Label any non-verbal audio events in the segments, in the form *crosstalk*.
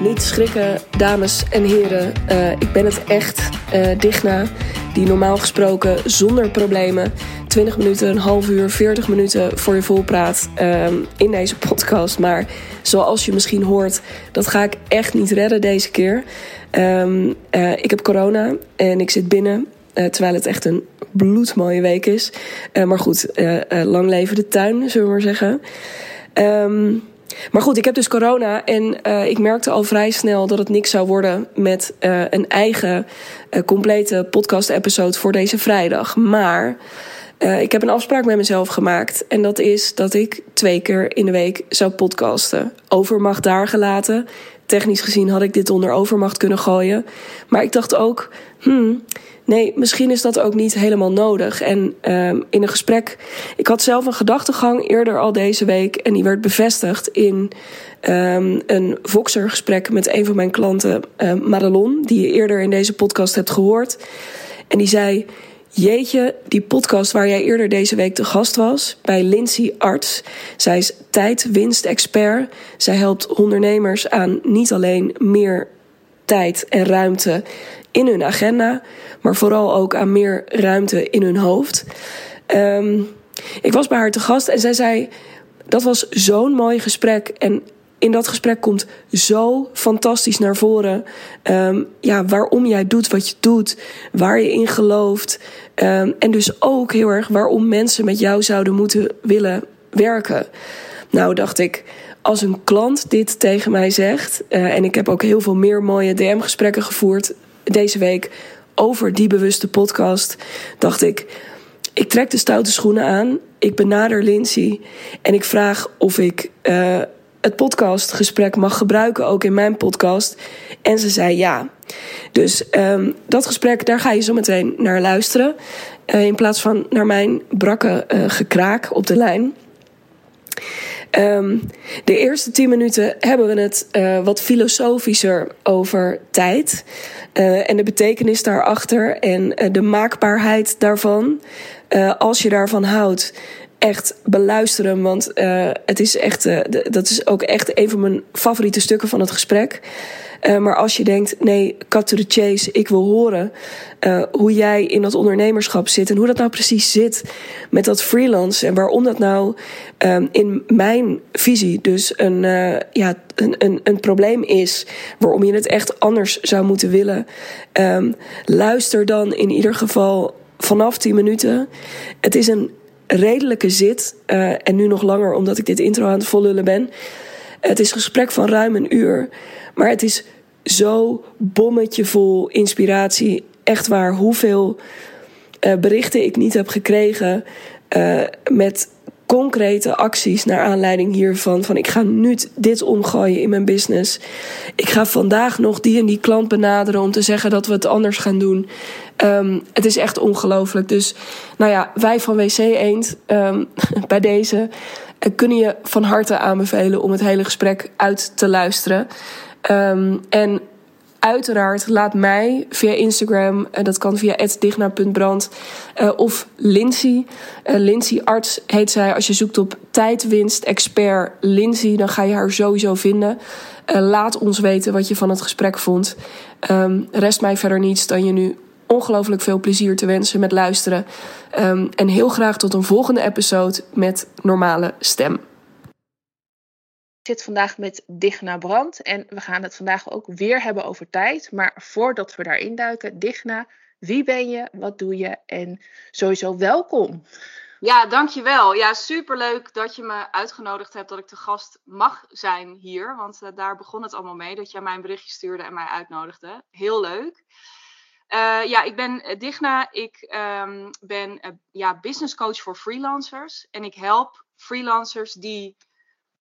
Niet schrikken, dames en heren. Uh, ik ben het echt, uh, Digna, die normaal gesproken zonder problemen 20 minuten, een half uur, 40 minuten voor je vol praat um, in deze podcast. Maar zoals je misschien hoort, dat ga ik echt niet redden deze keer. Um, uh, ik heb corona en ik zit binnen. Terwijl het echt een bloedmooie week is. Maar goed, lang leven de tuin, zullen we maar zeggen. Um, maar goed, ik heb dus corona en uh, ik merkte al vrij snel dat het niks zou worden met uh, een eigen uh, complete podcast-episode voor deze vrijdag. Maar ik heb een afspraak met mezelf gemaakt en dat is dat ik twee keer in de week zou podcasten. Overmacht daar gelaten. Technisch gezien had ik dit onder overmacht kunnen gooien. Maar ik dacht ook, hmm, nee, misschien is dat ook niet helemaal nodig. En um, in een gesprek, ik had zelf een gedachtegang eerder al deze week en die werd bevestigd in um, een Voxer gesprek met een van mijn klanten, um, Madelon, die je eerder in deze podcast hebt gehoord. En die zei. Jeetje, die podcast waar jij eerder deze week te gast was bij Lindsay Arts. Zij is tijd-winst-expert. Zij helpt ondernemers aan niet alleen meer tijd en ruimte in hun agenda, maar vooral ook aan meer ruimte in hun hoofd. Um, ik was bij haar te gast en zij zei: Dat was zo'n mooi gesprek. En in dat gesprek komt zo fantastisch naar voren. Um, ja, waarom jij doet wat je doet, waar je in gelooft. Um, en dus ook heel erg waarom mensen met jou zouden moeten willen werken. Nou, dacht ik, als een klant dit tegen mij zegt, uh, en ik heb ook heel veel meer mooie DM-gesprekken gevoerd deze week over die bewuste podcast, dacht ik: ik trek de stoute schoenen aan, ik benader Lindsay en ik vraag of ik uh, het podcastgesprek mag gebruiken ook in mijn podcast. En ze zei ja. Dus um, dat gesprek, daar ga je zo meteen naar luisteren. Uh, in plaats van naar mijn brakke uh, gekraak op de lijn. Um, de eerste tien minuten hebben we het uh, wat filosofischer over tijd. Uh, en de betekenis daarachter en uh, de maakbaarheid daarvan. als je daarvan houdt, echt beluisteren. Want het is echt, dat is ook echt een van mijn favoriete stukken van het gesprek. Uh, maar als je denkt, nee, cut to the chase, ik wil horen uh, hoe jij in dat ondernemerschap zit en hoe dat nou precies zit met dat freelance en waarom dat nou um, in mijn visie dus een, uh, ja, een, een, een probleem is, waarom je het echt anders zou moeten willen. Um, luister dan in ieder geval vanaf 10 minuten. Het is een redelijke zit en nu nog langer omdat ik dit intro aan het vollullen ben. Het is een gesprek van ruim een uur. Maar het is zo bommetje vol inspiratie. Echt waar, hoeveel uh, berichten ik niet heb gekregen uh, met concrete acties naar aanleiding hiervan. Van ik ga nu dit omgooien in mijn business. Ik ga vandaag nog die en die klant benaderen om te zeggen dat we het anders gaan doen. Um, het is echt ongelooflijk. Dus nou ja, wij van WC Eend um, *laughs* bij deze uh, kunnen je van harte aanbevelen om het hele gesprek uit te luisteren. Um, en uiteraard laat mij via Instagram, dat kan via digna.brand, uh, of Lindsay. Uh, Lindsay Arts heet zij. Als je zoekt op tijdwinst expert Lindsay, dan ga je haar sowieso vinden. laat ons weten wat je van het gesprek vond. Um, rest mij verder niets dan je nu ongelooflijk veel plezier te wensen met luisteren. Um, en heel graag tot een volgende episode met normale stem. Ik zit vandaag met Digna Brand en we gaan het vandaag ook weer hebben over tijd. Maar voordat we daarin duiken, Digna, wie ben je, wat doe je en sowieso welkom. Ja, dankjewel. Ja, superleuk dat je me uitgenodigd hebt dat ik te gast mag zijn hier. Want uh, daar begon het allemaal mee, dat jij mij een berichtje stuurde en mij uitnodigde. Heel leuk. Uh, ja, ik ben Digna. Ik um, ben ja, business coach voor freelancers. En ik help freelancers die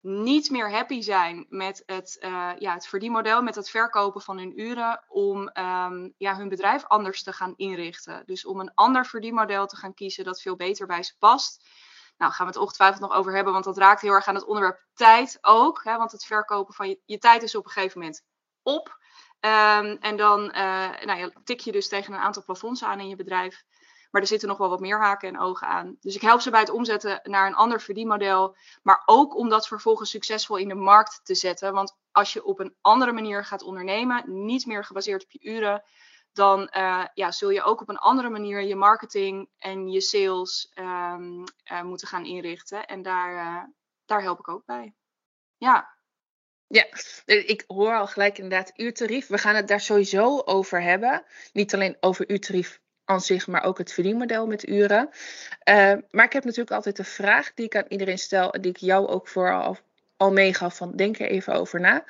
niet meer happy zijn met het, uh, ja, het verdienmodel, met het verkopen van hun uren, om um, ja, hun bedrijf anders te gaan inrichten. Dus om een ander verdienmodel te gaan kiezen dat veel beter bij ze past. Nou, gaan we het ongetwijfeld nog over hebben, want dat raakt heel erg aan het onderwerp tijd ook. Hè, want het verkopen van je, je tijd is op een gegeven moment op. Um, en dan uh, nou tik je dus tegen een aantal plafonds aan in je bedrijf. Maar er zitten nog wel wat meer haken en ogen aan. Dus ik help ze bij het omzetten naar een ander verdienmodel. Maar ook om dat vervolgens succesvol in de markt te zetten. Want als je op een andere manier gaat ondernemen, niet meer gebaseerd op je uren, dan uh, ja, zul je ook op een andere manier je marketing en je sales um, uh, moeten gaan inrichten. En daar, uh, daar help ik ook bij. Ja. Ja, ik hoor al gelijk inderdaad uurtarief. We gaan het daar sowieso over hebben. Niet alleen over uurtarief zich, maar ook het verdienmodel met uren. maar ik heb natuurlijk altijd een vraag die ik aan iedereen stel, die ik jou ook vooral al meegaf van denk er even over na.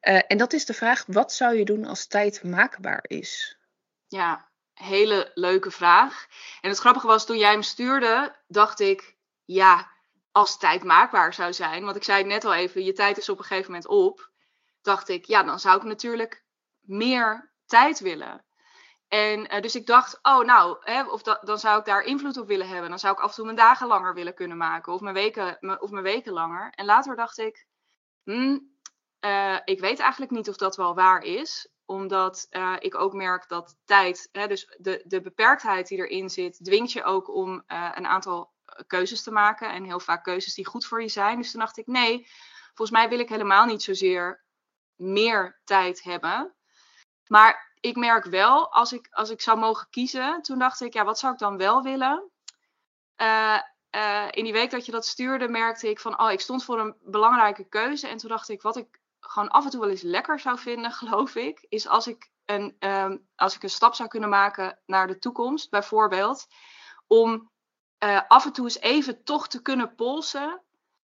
en dat is de vraag, wat zou je doen als tijd maakbaar is? Ja, hele leuke vraag. En het grappige was, toen jij hem stuurde, dacht ik, ja, als tijd maakbaar zou zijn, want ik zei het net al even, je tijd is op een gegeven moment op, dacht ik, ja, dan zou ik natuurlijk meer tijd willen. En uh, dus ik dacht, oh nou, hè, of da dan zou ik daar invloed op willen hebben. Dan zou ik af en toe mijn dagen langer willen kunnen maken, of mijn weken, of mijn weken langer. En later dacht ik, hmm, uh, ik weet eigenlijk niet of dat wel waar is omdat uh, ik ook merk dat tijd, hè, dus de, de beperktheid die erin zit, dwingt je ook om een aantal keuzes te maken. En heel vaak keuzes die goed voor je zijn. Dus toen dacht ik, nee, volgens mij wil ik helemaal niet zozeer meer tijd hebben. Maar ik merk wel, als ik, als ik zou mogen kiezen, toen dacht ik, ja, wat zou ik dan wel willen? Uh, in die week dat je dat stuurde, merkte ik van, oh, ik stond voor een belangrijke keuze. En toen dacht ik, wat ik gewoon af en toe wel eens lekker zou vinden, *laughs* geloof ik, is als ik een, um, als ik een stap zou kunnen maken naar de toekomst, bijvoorbeeld, om uh, af en toe eens even toch te kunnen polsen.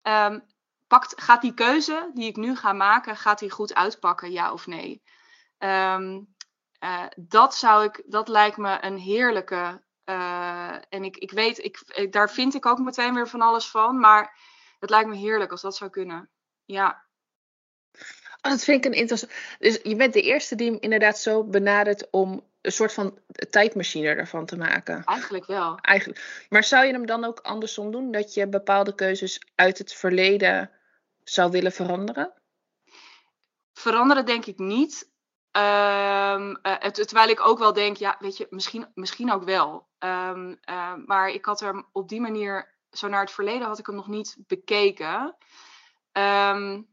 Um, pakt, gaat die keuze die ik nu ga maken, gaat die goed uitpakken, ja of nee? Um, uh, dat zou ik, dat lijkt me een heerlijke. Uh, en ik, ik weet, ik, ik, daar vind ik ook meteen weer van alles van. Maar het lijkt me heerlijk als dat zou kunnen. Ja. Oh, dat vind ik een interessant. Dus je bent de eerste die hem inderdaad zo benadert om een soort van tijdmachine ervan te maken. Eigenlijk wel. Eigenlijk. Maar zou je hem dan ook andersom doen? Dat je bepaalde keuzes uit het verleden zou willen veranderen? Veranderen denk ik niet. Um, uh, terwijl ik ook wel denk, ja, weet je, misschien, misschien ook wel. Um, uh, maar ik had er op die manier, zo naar het verleden had ik hem nog niet bekeken. Um,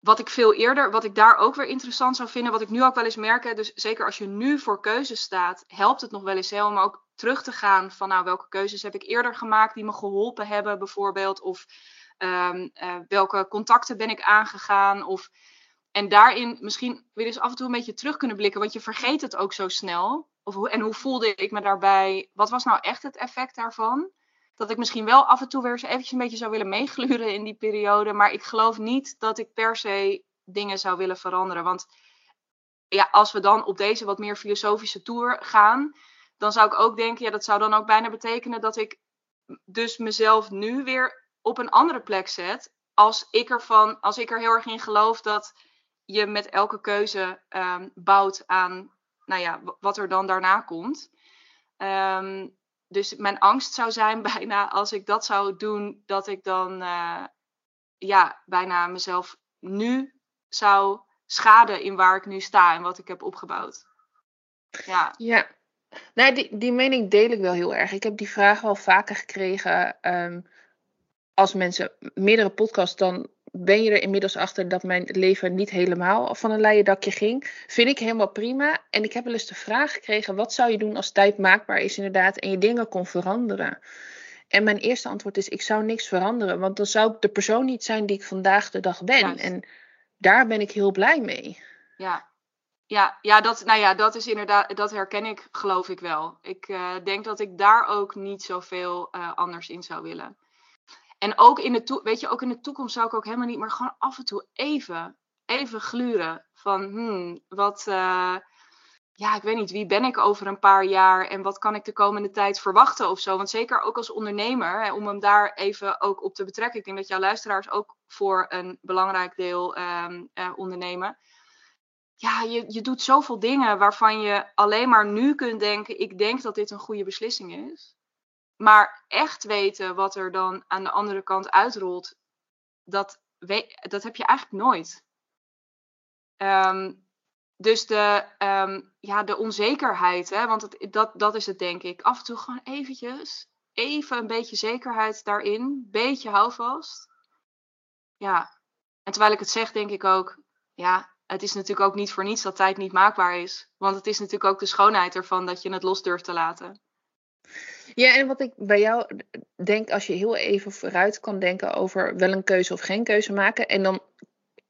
wat ik veel eerder, wat ik daar ook weer interessant zou vinden, wat ik nu ook wel eens merk, dus zeker als je nu voor keuzes staat, helpt het nog wel eens heel om ook terug te gaan van nou welke keuzes heb ik eerder gemaakt die me geholpen hebben bijvoorbeeld, of uh, welke contacten ben ik aangegaan, of en daarin misschien weer eens af en toe een beetje terug kunnen blikken, want je vergeet het ook zo snel. Of, en hoe voelde ik me daarbij? Wat was nou echt het effect daarvan? dat ik misschien wel af en toe weer eens eventjes een beetje zou willen meegluren in die periode. Maar ik geloof niet dat ik per se dingen zou willen veranderen. Want ja, als we dan op deze wat meer filosofische tour gaan, dan zou ik ook denken, ja, dat zou dan ook bijna betekenen dat ik dus mezelf nu weer op een andere plek zet. Als ik, ervan, als ik er heel erg in geloof dat je met elke keuze um, bouwt aan nou ja, wat er dan daarna komt. Um, dus mijn angst zou zijn *laughs* bijna als ik dat zou doen, dat ik dan uh, ja, bijna mezelf nu zou schaden in waar ik nu sta en wat ik heb opgebouwd. Ja. ja. Nou, die, die mening deel ik wel heel erg. Ik heb die vraag wel vaker gekregen. Um, als mensen meerdere podcasts dan ben je er inmiddels achter dat mijn leven niet helemaal van een leien dakje ging. Vind ik helemaal prima. En ik heb wel eens de vraag gekregen: wat zou je doen als tijd maakbaar is, inderdaad, en je dingen kon veranderen? En mijn eerste antwoord is: ik zou niks veranderen, want dan zou ik de persoon niet zijn die ik vandaag de dag ben. En daar ben ik heel blij mee. Ja. Ja, ja, dat, nou ja, dat is inderdaad, dat herken ik, geloof ik wel. Ik uh, denk dat ik daar ook niet zoveel uh, anders in zou willen. En ook in, de weet je, ook in de toekomst zou ik ook helemaal niet meer gewoon af en toe even, even gluren. Van, hmm, wat, uh, ja, ik weet niet, wie ben ik over een paar jaar en wat kan ik de komende tijd verwachten of zo. Want zeker ook als ondernemer, hè, om hem daar even ook op te betrekken. Ik denk dat jouw luisteraars ook voor een belangrijk deel um, uh, ondernemen. Ja, je, je doet zoveel dingen waarvan je alleen maar nu kunt denken, ik denk dat dit een goede beslissing is. Maar echt weten wat er dan aan de andere kant uitrolt, dat, dat heb je eigenlijk nooit. Um, dus de, um, ja, de onzekerheid, hè, want het, dat, dat is het denk ik. Af en toe gewoon eventjes, even een beetje zekerheid daarin, beetje houvast. Ja, en terwijl ik het zeg, denk ik ook, ja, het is natuurlijk ook niet voor niets dat tijd niet maakbaar is. Want het is natuurlijk ook de schoonheid ervan dat je het los durft te laten. Ja, en wat ik bij jou denk, als je heel even vooruit kan denken over wel een keuze of geen keuze maken. En dan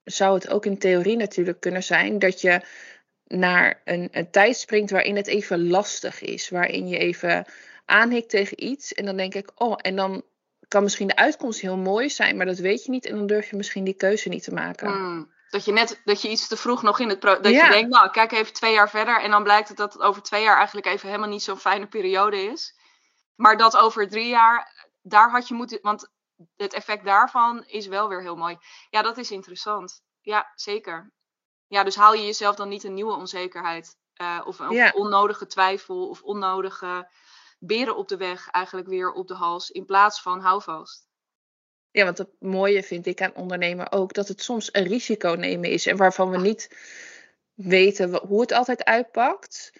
zou het ook in theorie natuurlijk kunnen zijn dat je naar een, een tijd springt waarin het even lastig is. Waarin je even aanhikt tegen iets. En dan denk ik, oh, en dan kan misschien de uitkomst heel mooi zijn, maar dat weet je niet. En dan durf je misschien die keuze niet te maken. Hmm. Dat je net dat je iets te vroeg nog in het pro dat je denkt, nou, kijk even twee jaar verder. En dan blijkt het dat het over twee jaar eigenlijk even helemaal niet zo'n fijne periode is. Maar dat over drie jaar, daar had je moeten. Want het effect daarvan is wel weer heel mooi. Ja, dat is interessant. Ja, zeker. Ja, dus haal je jezelf dan niet een nieuwe onzekerheid. Uh, of, of onnodige twijfel of onnodige beren op de weg eigenlijk weer op de hals. In plaats van hou vast. Ja, want het mooie vind ik aan ondernemen ook dat het soms een risico nemen is. En waarvan we niet weten hoe het altijd uitpakt.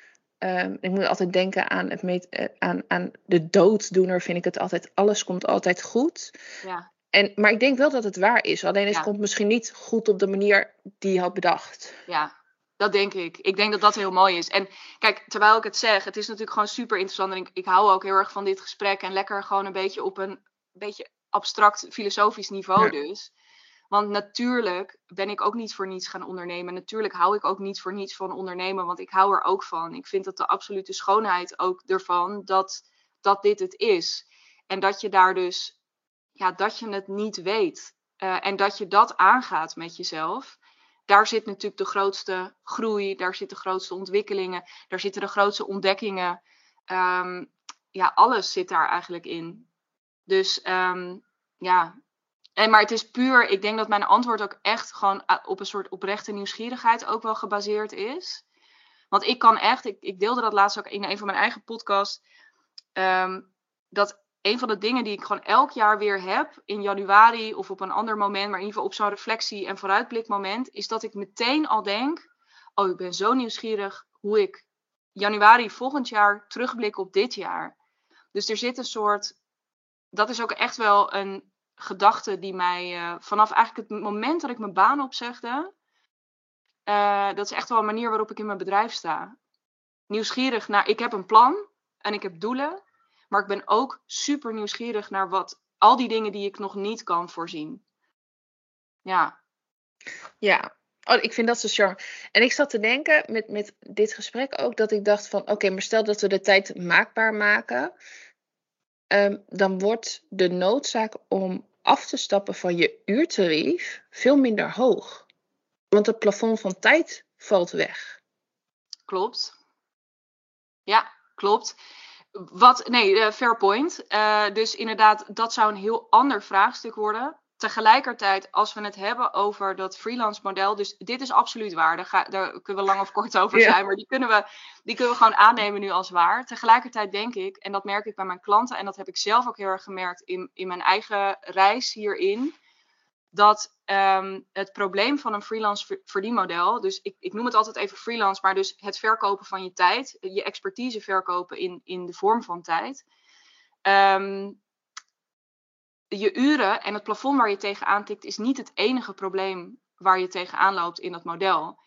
Um, ik moet altijd denken aan, het eh, aan, aan de dooddoener, vind ik het altijd. Alles komt altijd goed. Ja. En, maar ik denk wel dat het waar is. Alleen het komt misschien niet goed op de manier die je had bedacht. Ja, dat denk ik. Ik denk dat dat heel mooi is. En kijk, terwijl ik het zeg, het is natuurlijk gewoon super interessant. En ik, ik hou ook heel erg van dit gesprek. En lekker gewoon een beetje op een beetje abstract filosofisch niveau dus. Want natuurlijk ben ik ook niet voor niets gaan ondernemen. Natuurlijk hou ik ook niet voor niets van ondernemen, want ik hou er ook van. Ik vind dat de absolute schoonheid ook ervan dat, dat dit het is. En dat je daar dus, ja, dat je het niet weet. Uh, en dat je dat aangaat met jezelf. Daar zit natuurlijk de grootste groei, daar zitten de grootste ontwikkelingen, daar zitten de grootste ontdekkingen. Um, ja, alles zit daar eigenlijk in. Dus um, ja, en, maar het is puur, ik denk dat mijn antwoord ook echt gewoon op een soort oprechte nieuwsgierigheid ook wel gebaseerd is. Want ik kan echt, ik, ik deelde dat laatst ook in een van mijn eigen podcasts, um, dat een van de dingen die ik gewoon elk jaar weer heb, in januari of op een ander moment, maar in ieder geval op zo'n reflectie- en vooruitblikmoment, is dat ik meteen al denk, oh ik ben zo nieuwsgierig hoe ik januari volgend jaar terugblik op dit jaar. Dus er zit een soort, dat is ook echt wel een, gedachte die mij uh, vanaf eigenlijk het moment dat ik mijn baan opzegde, uh, dat is echt wel een manier waarop ik in mijn bedrijf sta. Nieuwsgierig naar, ik heb een plan en ik heb doelen, maar ik ben ook super nieuwsgierig naar wat, al die dingen die ik nog niet kan voorzien. Ja. Ja, Oh, ik vind dat zo charme. En ik zat te denken met, met dit gesprek ook dat ik dacht van oké, maar stel dat we de tijd maakbaar maken. Um, dan wordt de noodzaak om af te stappen van je uurtarief veel minder hoog. Want het plafond van tijd valt weg. Klopt. Ja, klopt. Wat, nee, uh, fair point. Uh, dus inderdaad, dat zou een heel ander vraagstuk worden tegelijkertijd, als we het hebben over dat freelance model, dus dit is absoluut waar, daar, ga, daar kunnen we lang of kort over zijn, maar die kunnen, we, die kunnen we gewoon aannemen nu als waar. Tegelijkertijd denk ik, en dat merk ik bij mijn klanten, en dat heb ik zelf ook heel erg gemerkt in, in mijn eigen reis hierin, dat um, het probleem van een freelance verdienmodel, dus ik, ik noem het altijd even freelance, maar dus het verkopen van je tijd, je expertise verkopen in, in de vorm van tijd. Um, je uren en het plafond waar je tegenaan tikt is niet het enige probleem waar je tegenaan loopt in dat model.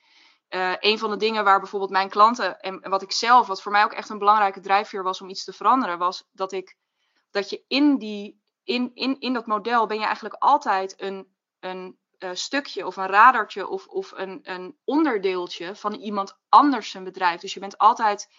Uh, een van de dingen waar bijvoorbeeld mijn klanten en wat ik zelf, wat voor mij ook echt een belangrijke drijfveer was om iets te veranderen, was dat ik dat je in die in, in, in dat model ben je eigenlijk altijd een, een uh, stukje of een radertje of, of een, een onderdeeltje van iemand anders zijn bedrijf. Dus je bent altijd,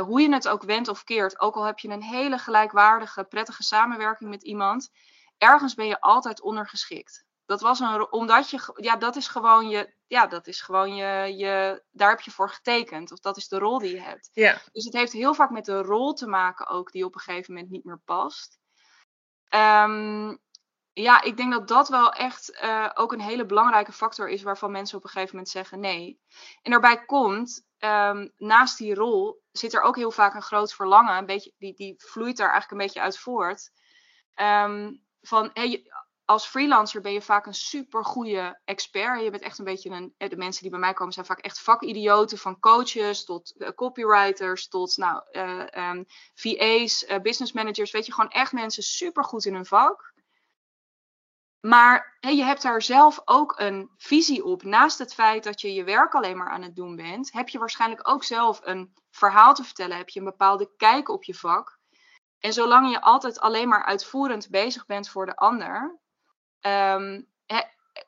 hoe je het ook wendt of keert, ook al heb je een hele gelijkwaardige, prettige samenwerking met iemand, ergens ben je altijd ondergeschikt. Dat was een, omdat je, ja, dat is gewoon je, ja, dat is gewoon je, je, daar heb je voor getekend. Of dat is de rol die je hebt. Ja. Dus het heeft heel vaak met de rol te maken ook, die op een gegeven moment niet meer past. Um, ja, ik denk dat dat wel echt uh, ook een hele belangrijke factor is waarvan mensen op een gegeven moment zeggen nee. En daarbij komt, um, naast die rol zit er ook heel vaak een groot verlangen, een beetje, die, die vloeit daar eigenlijk een beetje uit voort. Um, van als freelancer ben je vaak een super goede expert. Je bent echt een beetje een. De mensen die bij mij komen zijn vaak echt vakidioten. Van coaches tot uh, copywriters tot nou, um, ehm, VA's, eh, business managers. Weet je, gewoon echt mensen super goed in hun vak. Maar je hebt daar zelf ook een visie op. Naast het feit dat je je werk alleen maar aan het doen bent, heb je waarschijnlijk ook zelf een verhaal te vertellen. Heb je een bepaalde kijk op je vak. En zolang je altijd alleen maar uitvoerend bezig bent voor de ander, ehm,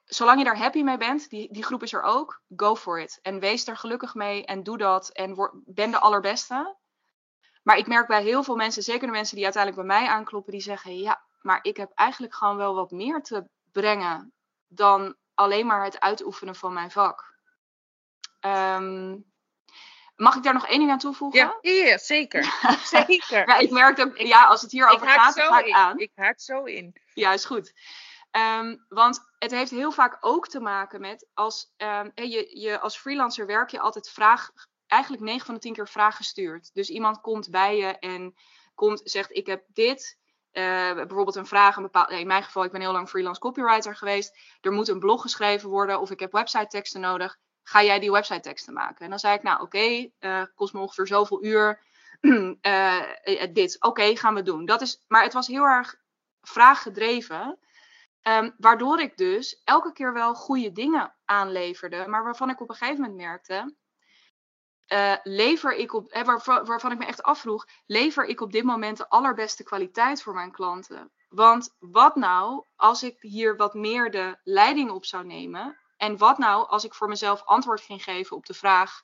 zolang je daar happy mee bent, die, die groep is er ook, go for it. En wees er gelukkig mee en doe dat en word, ben de allerbeste. Maar ik merk bij heel veel mensen, zeker de mensen die uiteindelijk bij mij aankloppen, die zeggen: Ja, maar ik heb eigenlijk gewoon wel wat meer te brengen dan alleen maar het uitoefenen van mijn vak. Ehm, mag ik daar nog één ding aan toevoegen? Ja, ja zeker. *laughs* zeker. ja, ik merk ook, ja, als het hier over gaat, dan ga ik aan. Ik haak zo in. Ja, is goed. Ehm, want het heeft heel vaak ook te maken met als um, je, je als freelancer werk je altijd vraag, eigenlijk 9 van de 10 keer vraag gestuurd. Dus iemand komt bij je en komt, zegt ik heb dit. Uh, bijvoorbeeld een vraag, in mijn geval, ik ben heel lang freelance copywriter geweest. Er moet een blog geschreven worden of ik heb website teksten nodig. Ga jij die website teksten maken? En dan zei ik, nou oké, eh, kost me ongeveer zoveel uur. uh, *clears throat* dit, oké, gaan we doen. Dat is, maar het was heel erg vraaggedreven. Um, waardoor ik dus elke keer wel goede dingen aanleverde, maar waarvan ik op een gegeven moment merkte, uh, lever ik op, waarvan ik me echt afvroeg, lever ik op dit moment de allerbeste kwaliteit voor mijn klanten? Want wat nou als ik hier wat meer de leiding op zou nemen? En wat nou als ik voor mezelf antwoord ging geven op de vraag: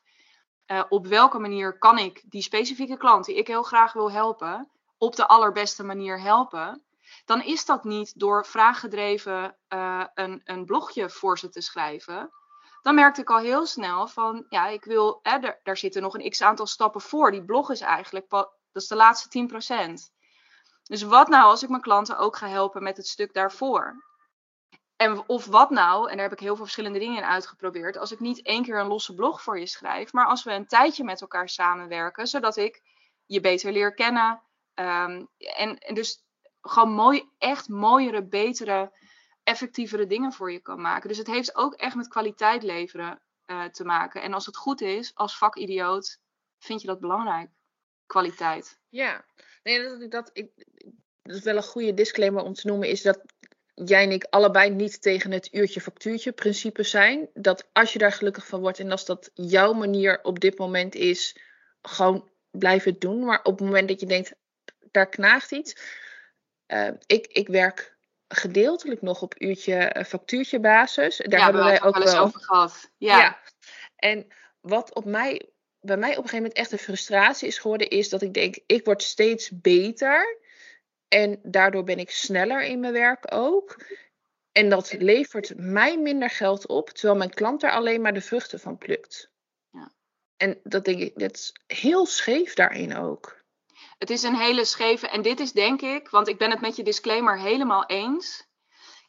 uh, op welke manier kan ik die specifieke klant die ik heel graag wil helpen, op de allerbeste manier helpen? dan is dat niet door vraaggedreven uh, een, een blogje voor ze te schrijven. Dan merkte ik al heel snel van, ja, ik wil, hè, daar zitten nog een x aantal stappen voor. Die blog is eigenlijk, dat is de laatste 10%. Dus wat nou als ik mijn klanten ook ga helpen met het stuk daarvoor? En of wat nou, en daar heb ik heel veel verschillende dingen in uitgeprobeerd, als ik niet één keer een losse blog voor je schrijf, maar als we een tijdje met elkaar samenwerken, zodat ik je beter leer kennen. Um, en, en dus gewoon mooi, echt mooiere, betere, effectievere dingen voor je kan maken. Dus het heeft ook echt met kwaliteit leveren uh, te maken. En als het goed is, als vakidioot, vind je dat belangrijk. Kwaliteit. Ja, nee, dat, dat, ik, dat is wel een goede disclaimer om te noemen, is dat jij en ik allebei niet tegen het uurtje-factuurtje principe zijn. Dat als je daar gelukkig van wordt en als dat jouw manier op dit moment is, gewoon blijf het doen. Maar op het moment dat je denkt, daar knaagt iets, uh, ik, ik werk gedeeltelijk nog op uurtje uh, factuurtje basis. Daar ja, hebben wij ook wel eens over gehad. Ja. ja. En wat op mij, bij mij op een gegeven moment echt een frustratie is geworden, is dat ik denk, ik word steeds beter. En daardoor ben ik sneller in mijn werk ook. En dat levert mij minder geld op, terwijl mijn klant er alleen maar de vruchten van plukt. Ja. En dat denk ik, dat is heel scheef daarin ook. Het is een hele scheve, en dit is denk ik, want ik ben het met je disclaimer helemaal eens.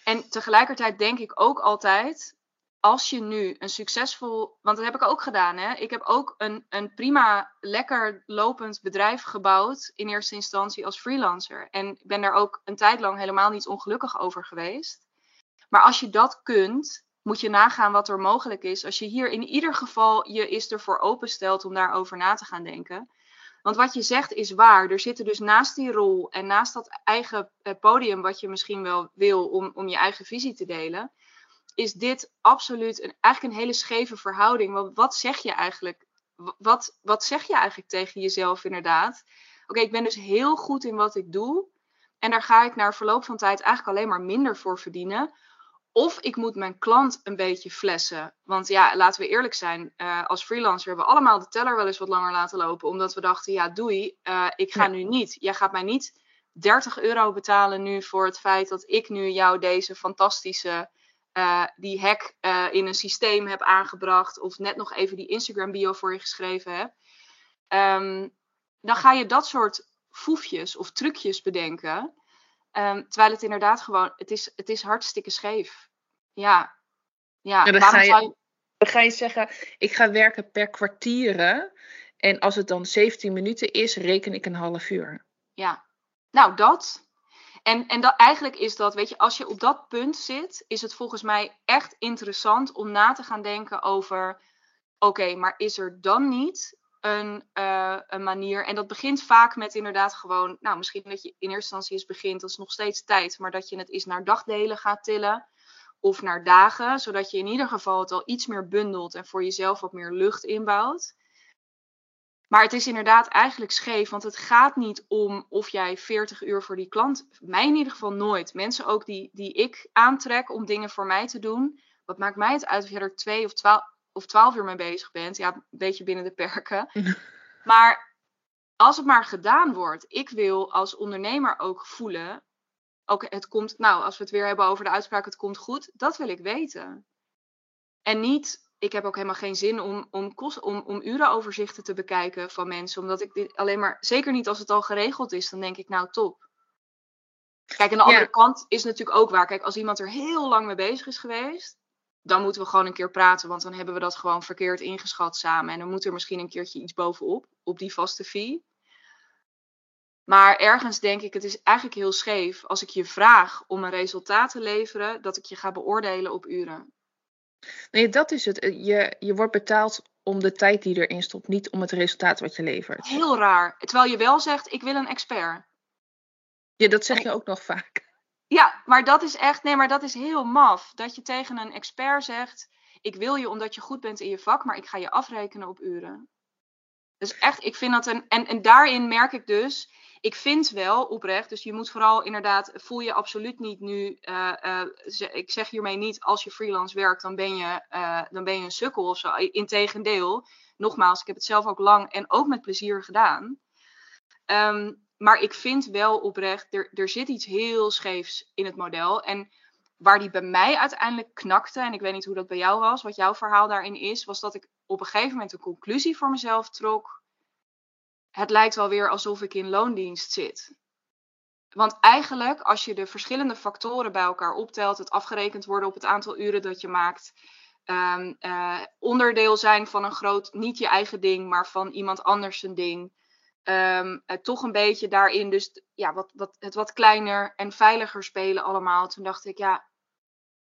En tegelijkertijd denk ik ook altijd, als je nu een succesvol, want dat heb ik ook gedaan, hè? ik heb ook een, een prima, lekker lopend bedrijf gebouwd in eerste instantie als freelancer. En ik ben daar ook een tijd lang helemaal niet ongelukkig over geweest. Maar als je dat kunt, moet je nagaan wat er mogelijk is. Als je hier in ieder geval je is ervoor openstelt om daarover na te gaan denken. Want wat je zegt is waar. Er zitten dus naast die rol en naast dat eigen eh, podium, wat je misschien wel wil om, om je eigen visie te delen, is dit absoluut een, eigenlijk een hele scheve verhouding. Want wat zeg je eigenlijk? Wat, wat zeg je eigenlijk tegen jezelf inderdaad? Oké, ik ben dus heel goed in wat ik doe. En daar ga ik na verloop van tijd eigenlijk alleen maar minder voor verdienen. Of ik moet mijn klant een beetje flessen. Want ja, laten we eerlijk zijn. Uh, als freelancer hebben we allemaal de teller wel eens wat langer laten lopen. Omdat we dachten, ja doei, uh, ik ga nu niet. Jij gaat mij niet 30 euro betalen nu voor het feit dat ik nu jou deze fantastische... Uh, die hack in een systeem heb aangebracht. Of net nog even die Instagram bio voor je geschreven heb. Um, dan ga je dat soort foefjes of trucjes bedenken. Um, terwijl het inderdaad gewoon, het is, het is hartstikke scheef. Ja, ja. dan, ga je, je... dan ga je zeggen, ik ga werken per kwartieren. En als het dan 17 minuten is, reken ik een half uur. Ja, nou dat. En, en dat, eigenlijk is dat, weet je, als je op dat punt zit, is het volgens mij echt interessant om na te gaan denken over, oké, maar is er dan niet een, uh, een manier. En dat begint vaak met inderdaad gewoon, nou misschien dat je in eerste instantie eens begint, dat is nog steeds tijd, maar dat je het eens naar dagdelen gaat tillen of naar dagen, zodat je in ieder geval het al iets meer bundelt en voor jezelf wat meer lucht inbouwt. Maar het is inderdaad eigenlijk scheef, want het gaat niet om of jij 40 uur voor die klant, mij in ieder geval nooit. Mensen ook die, die ik aantrek om dingen voor mij te doen, wat maakt mij het uit of je er twee of twaalf, of twaalf uur mee bezig bent? Ja, een beetje binnen de perken. *laughs* maar als het maar gedaan wordt, ik wil als ondernemer ook voelen, ook het komt, nou, als we het weer hebben over de uitspraak, het komt goed, dat wil ik weten. En niet ik heb ook helemaal geen zin om, om, kost, om, om urenoverzichten te bekijken van mensen. Omdat ik dit alleen maar, zeker niet als het al geregeld is, dan denk ik nou top. Kijk, aan de andere kant is natuurlijk ook waar. Kijk, als iemand er heel lang mee bezig is geweest, dan moeten we gewoon een keer praten. Want dan hebben we dat gewoon verkeerd ingeschat samen. En dan moet er misschien een keertje iets bovenop, op die vaste fee. Maar ergens denk ik, het is eigenlijk heel scheef als ik je vraag om een resultaat te leveren, dat ik je ga beoordelen op uren. Nee, dat is het. Je, je wordt betaald om de tijd die erin stopt, niet om het resultaat wat je levert. Heel raar. Terwijl je wel zegt, ik wil een expert. Ja, dat zeg je ook nog vaak. Ja, maar dat is echt, nee, maar dat is heel maf. Dat je tegen een expert zegt, ik wil je omdat je goed bent in je vak, maar ik ga je afrekenen op uren. Dus echt, ik vind dat een, en, en daarin merk ik dus, ik vind wel oprecht, dus je moet vooral inderdaad, voel je absoluut niet nu, uh, ik zeg hiermee niet, als je freelance werkt, dan ben je, uh, dan ben je een sukkel of zo. Integendeel, nogmaals, ik heb het zelf ook lang en ook met plezier gedaan. Um, maar ik vind wel oprecht, er, er zit iets heel scheefs in het model. En waar die bij mij uiteindelijk knakte, en ik weet niet hoe dat bij jou was, wat jouw verhaal daarin is, was dat ik op een gegeven moment een conclusie voor mezelf trok het lijkt wel weer alsof ik in loondienst zit. Want eigenlijk, als je de verschillende factoren bij elkaar optelt, het afgerekend worden op het aantal uren dat je maakt, um, uh, onderdeel zijn van een groot, niet je eigen ding, maar van iemand anders zijn ding. Uh, toch een beetje daarin, dus ja, wat, wat, het wat kleiner en veiliger spelen allemaal. Toen dacht ik, ja,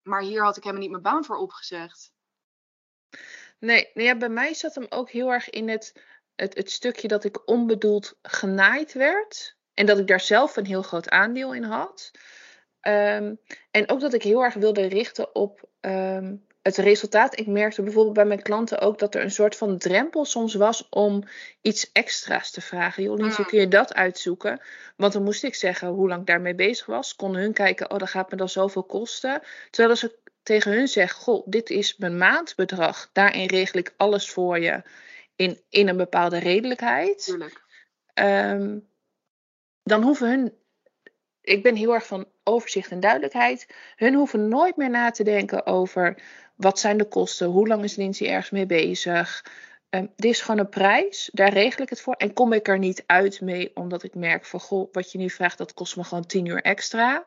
maar hier had ik helemaal niet mijn baan voor opgezegd. Nee, ja, bij mij zat hem ook heel erg in het het, het stukje dat ik onbedoeld genaaid werd. En dat ik daar zelf een heel groot aandeel in had. Ehm, en ook dat ik heel erg wilde richten op ehm, het resultaat. Ik merkte bijvoorbeeld bij mijn klanten ook dat er een soort van drempel soms was om iets extra's te vragen. Joh, Liesje, kun je dat uitzoeken? Want dan moest ik zeggen hoe lang ik daarmee bezig was. Konden hun kijken, oh, dat gaat me dan zoveel kosten. Terwijl als ik tegen hun zeg, goh, dit is mijn maandbedrag. Daarin regel ik alles voor je in, in een bepaalde redelijkheid. Um, dan hoeven hun. Ik ben heel erg van overzicht en duidelijkheid. Hun hoeven nooit meer na te denken over wat zijn de kosten, hoe lang is Lindsay ergens mee bezig. Um, dit is gewoon een prijs, daar regel ik het voor. En kom ik er niet uit mee omdat ik merk van goh, wat je nu vraagt, dat kost me gewoon 10 uur extra.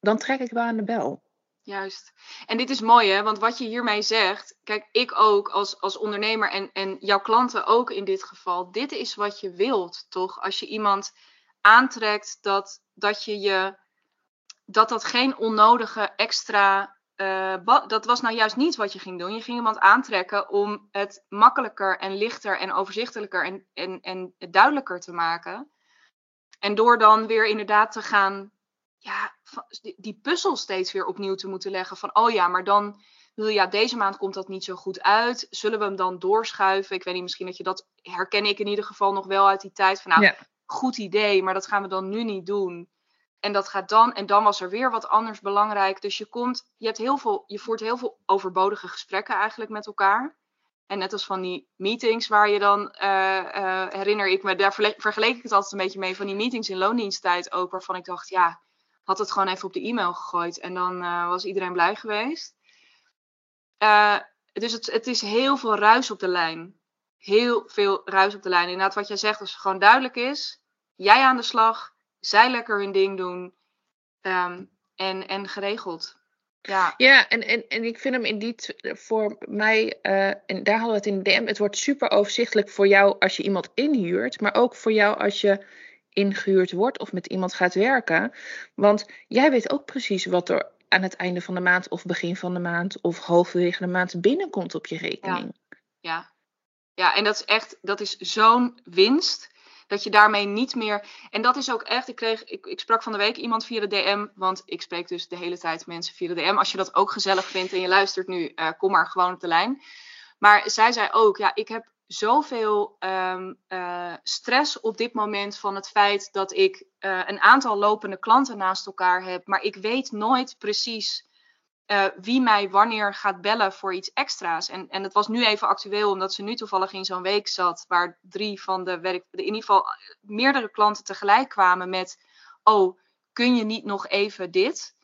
Dan trek ik wel aan de bel. Juist. En dit is mooi, hè? Want wat je hiermee zegt, kijk, ik ook als, als ondernemer en, en jouw klanten ook in dit geval, dit is wat je wilt, toch? Als je iemand aantrekt dat, dat je je, dat dat geen onnodige extra, uh, dat was nou juist niet wat je ging doen. Je ging iemand aantrekken om het makkelijker en lichter en overzichtelijker en, en, en duidelijker te maken. En door dan weer inderdaad te gaan ja, die puzzel steeds weer opnieuw te moeten leggen. Van, oh ja, maar dan, ja, deze maand komt dat niet zo goed uit. Zullen we hem dan doorschuiven? Ik weet niet, misschien dat je dat, herken ik in ieder geval nog wel uit die tijd. Van, nou, goed idee, maar dat gaan we dan nu niet doen. En dat gaat dan, en dan was er weer wat anders belangrijk. Dus je komt, je hebt heel veel, je voert heel veel overbodige gesprekken eigenlijk met elkaar. En net als van die meetings waar je dan, uh, uh, herinner ik me, daar vergeleek ik het altijd een beetje mee, van die meetings in loondiensttijd ook, waarvan ik dacht, ja, had het gewoon even op de e-mail gegooid en dan uh, was iedereen blij geweest. Dus het, het is heel veel ruis op de lijn. Heel veel ruis op de lijn. Inderdaad, wat jij zegt, als het gewoon duidelijk is, jij aan de slag, zij lekker hun ding doen um, en, en geregeld. Ja, ja en, en, en ik vind hem in die voor mij, uh, en daar hadden we het in de DM, het wordt super overzichtelijk voor jou als je iemand inhuurt, maar ook voor jou als je ingehuurd wordt of met iemand gaat werken. Want jij weet ook precies wat er aan het einde van de maand of begin van de maand of halverwege de maand binnenkomt op je rekening. Ja. ja, en dat is echt, dat is zo'n winst. Dat je daarmee niet meer. En dat is ook echt. Ik, kreeg, ik, ik sprak van de week iemand via de DM. Want ik spreek dus de hele tijd mensen via de DM. Als je dat ook gezellig vindt en je luistert nu, uh, kom maar gewoon op de lijn. Maar zij zei ook: ja, ik heb zoveel um, uh, stress op dit moment van het feit dat ik uh, een aantal lopende klanten naast elkaar heb. Maar ik weet nooit precies uh, wie mij wanneer gaat bellen voor iets extra's. En, en het was nu even actueel, omdat ze nu toevallig in zo'n week zat, waar drie van de werk, in ieder geval meerdere klanten tegelijk kwamen met: Oh, kun je niet nog even dit?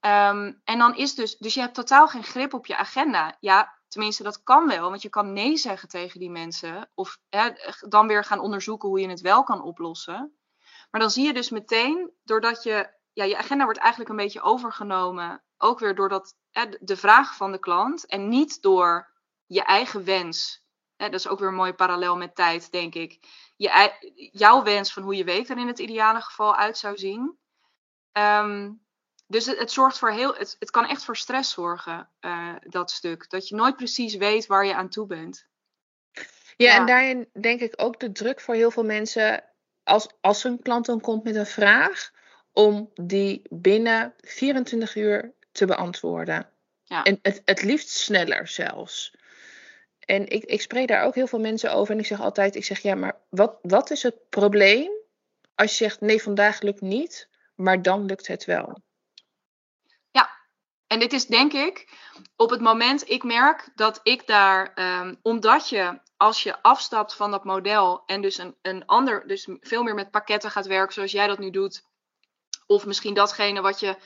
Um, en dan is dus, dus je hebt totaal geen grip op je agenda. Ja, tenminste, dat kan wel, want je kan nee zeggen tegen die mensen. Of hè, dan weer gaan onderzoeken hoe je het wel kan oplossen. Maar dan zie je dus meteen, doordat je, ja, je agenda wordt eigenlijk een beetje overgenomen ook weer door dat, de vraag van de klant en niet door je eigen wens. Dat is ook weer een mooie parallel met tijd, denk ik. Je, jouw wens van hoe je week er in het ideale geval uit zou zien. Um, dus het, het, zorgt voor heel, het, het kan echt voor stress zorgen, uh, dat stuk. Dat je nooit precies weet waar je aan toe bent. Ja, ja, en daarin denk ik ook de druk voor heel veel mensen. Als, als een klant dan komt met een vraag, om die binnen 24 uur te beantwoorden. Ja. En het, het liefst sneller zelfs. En ik, ik spreek daar ook heel veel mensen over. En ik zeg altijd, ik zeg ja, maar wat, wat is het probleem als je zegt nee, vandaag lukt niet, maar dan lukt het wel? Ja, en dit is denk ik op het moment, ik merk dat ik daar, um, omdat je als je afstapt van dat model en dus een, een ander, dus veel meer met pakketten gaat werken zoals jij dat nu doet, of misschien datgene wat je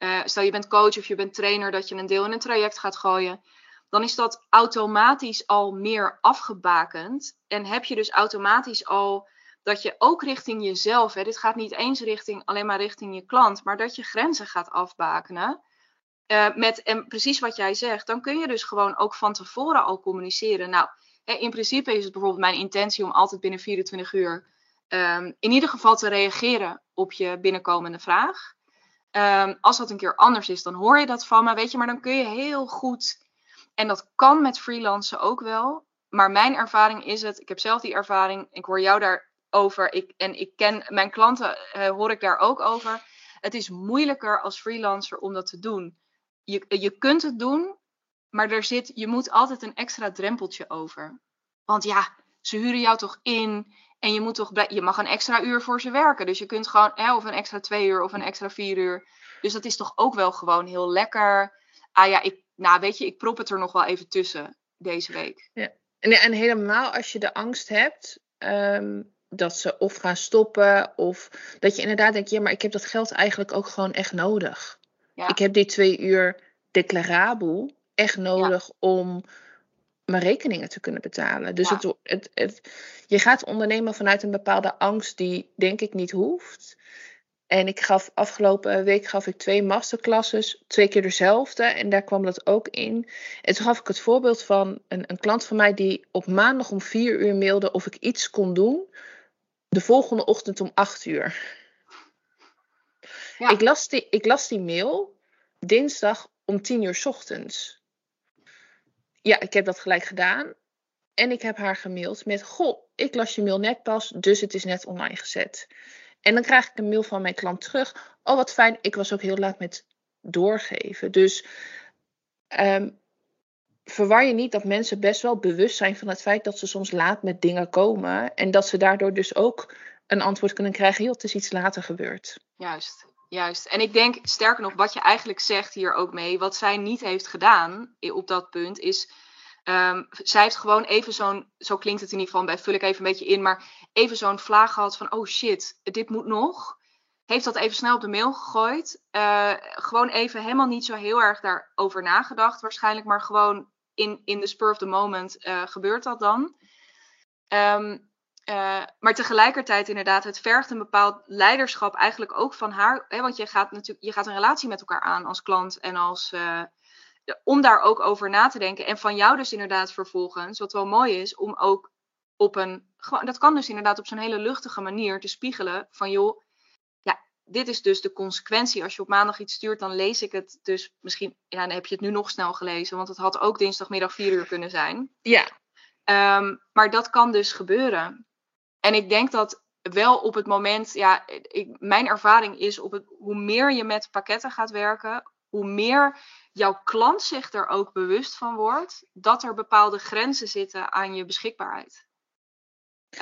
uh, stel je bent coach of je bent trainer, dat je een deel in een traject gaat gooien, dan is dat automatisch al meer afgebakend. En heb je dus automatisch al dat je ook richting jezelf, hè, dit gaat niet eens richting, alleen maar richting je klant, maar dat je grenzen gaat afbakenen. Uh, met, en precies wat jij zegt, dan kun je dus gewoon ook van tevoren al communiceren. Nou, hè, in principe is het bijvoorbeeld mijn intentie om altijd binnen 24 uur um, in ieder geval te reageren op je binnenkomende vraag. Um, als dat een keer anders is, dan hoor je dat van me, weet je. Maar dan kun je heel goed, en dat kan met freelancen ook wel. Maar mijn ervaring is het, ik heb zelf die ervaring, ik hoor jou daarover. Ik, en ik ken mijn klanten, uh, hoor ik daar ook over. Het is moeilijker als freelancer om dat te doen. Je, je kunt het doen, maar er zit, je moet altijd een extra drempeltje over. Want ja, ze huren jou toch in en je moet toch, je mag een extra uur voor ze werken. Dus je kunt gewoon, hè, of een extra twee uur of een extra vier uur. Dus dat is toch ook wel gewoon heel lekker. Ah ja, ik, nou weet je, ik prop het er nog wel even tussen deze week. Ja. En, en helemaal als je de angst hebt ehm, dat ze of gaan stoppen. Of dat je inderdaad denkt, ja, maar ik heb dat geld eigenlijk ook gewoon echt nodig. Ja. Ik heb die twee uur declarabel echt nodig ja. om mijn rekeningen te kunnen betalen. Dus het, het, het, je gaat ondernemen vanuit een bepaalde angst die denk ik niet hoeft. En ik gaf afgelopen week gaf ik twee masterclasses, twee keer dezelfde. En daar kwam dat ook in. En toen gaf ik het voorbeeld van een, een klant van mij die op maandag om vier uur mailde of ik iets kon doen. De volgende ochtend om acht uur. Ja. Ik, las die, ik las die mail dinsdag om tien uur ochtends ja, ik heb dat gelijk gedaan. En ik heb haar gemaild met: Goh, ik las je mail net pas, dus het is net online gezet. En dan krijg ik een mail van mijn klant terug. Oh, wat fijn. Ik was ook heel laat met doorgeven. Dus um, verwar je niet dat mensen best wel bewust zijn van het feit dat ze soms laat met dingen komen. En dat ze daardoor dus ook een antwoord kunnen krijgen: joh, het is iets later gebeurd. Juist. Juist. En ik denk, sterker nog, wat je eigenlijk zegt hier ook mee, wat zij niet heeft gedaan op dat punt, is. Um, zij heeft gewoon even zo'n, zo klinkt het in ieder geval, bij vul ik even een beetje in, maar even zo'n vlaag gehad van, oh shit, dit moet nog. Heeft dat even snel op de mail gegooid. Uh, gewoon even helemaal niet zo heel erg daarover nagedacht, waarschijnlijk, maar gewoon in, in the spur of the moment uh, gebeurt dat dan. Um, uh, maar tegelijkertijd inderdaad, het vergt een bepaald leiderschap eigenlijk ook van haar. Hè, want je gaat natuurlijk, je gaat een relatie met elkaar aan als klant en als. Uh, om daar ook over na te denken. En van jou dus inderdaad vervolgens, wat wel mooi is, om ook op een. Dat kan dus inderdaad op zo'n hele luchtige manier te spiegelen van joh. Ja, dit is dus de consequentie. Als je op maandag iets stuurt, dan lees ik het dus misschien. Ja, dan heb je het nu nog snel gelezen, want het had ook dinsdagmiddag vier uur kunnen zijn. Ja. Ehm, maar dat kan dus gebeuren. En ik denk dat wel op het moment, ja, ik, mijn ervaring is op het, hoe meer je met pakketten gaat werken, hoe meer jouw klant zich er ook bewust van wordt dat er bepaalde grenzen zitten aan je beschikbaarheid.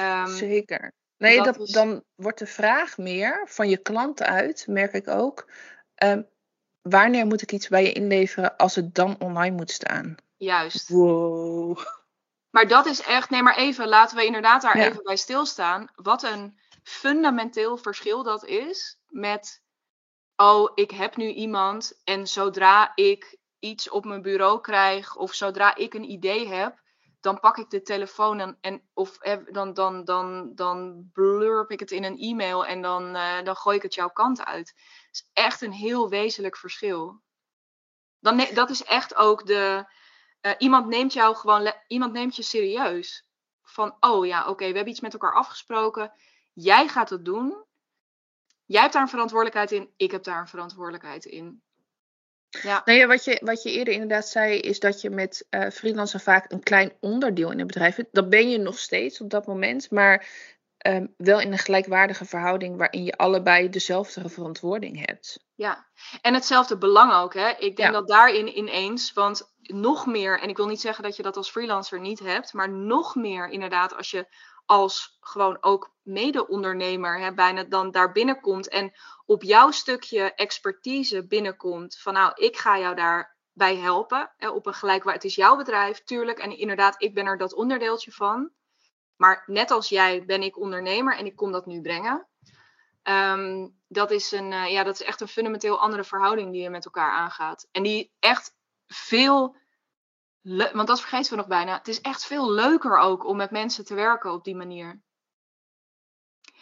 Um, Zeker. Nee, dat, dan wordt de vraag meer van je klant uit, merk ik ook. Um, wanneer moet ik iets bij je inleveren als het dan online moet staan? Juist. Wow. Maar dat is echt, nee maar even, laten we inderdaad daar even bij stilstaan. Wat een fundamenteel verschil dat is met, oh, ik heb nu iemand en zodra ik iets op mijn bureau krijg of zodra ik een idee heb, dan pak ik de telefoon en, en of dan, dan, dan, dan blurp ik het in een e-mail en dan, uh, dan gooi ik het jouw kant uit. Het is echt een heel wezenlijk verschil. Dan, dat is echt ook de. Uh, iemand neemt jou gewoon, iemand neemt je serieus. Van, oh ja, oké, we hebben iets met elkaar afgesproken. Jij gaat het doen. Jij hebt daar een verantwoordelijkheid in. Ik heb daar een verantwoordelijkheid in. Ja. Wat je, wat je eerder inderdaad zei, is dat je met uh, freelancer vaak een klein onderdeel in het bedrijf hebt. Dat ben je nog steeds op dat moment, maar um, wel in een gelijkwaardige verhouding waarin je allebei dezelfde verantwoording hebt. Ja, en hetzelfde belang ook. Hè? Ik denk dat daarin ineens, want nog meer, en ik wil niet zeggen dat je dat als freelancer niet hebt, maar nog meer inderdaad als je als gewoon ook mede-ondernemer bijna dan daar binnenkomt en op jouw stukje expertise binnenkomt van nou, ik ga jou daarbij helpen hè, op een gelijkwaar. Het is jouw bedrijf, tuurlijk, en inderdaad, ik ben er dat onderdeeltje van. Maar net als jij ben ik ondernemer en ik kom dat nu brengen. Ehm, dat, is een, uh, ja, dat is echt een fundamenteel andere verhouding die je met elkaar aangaat. En die echt veel want dat vergeten we nog bijna. Het is echt veel leuker ook om met mensen te werken op die manier.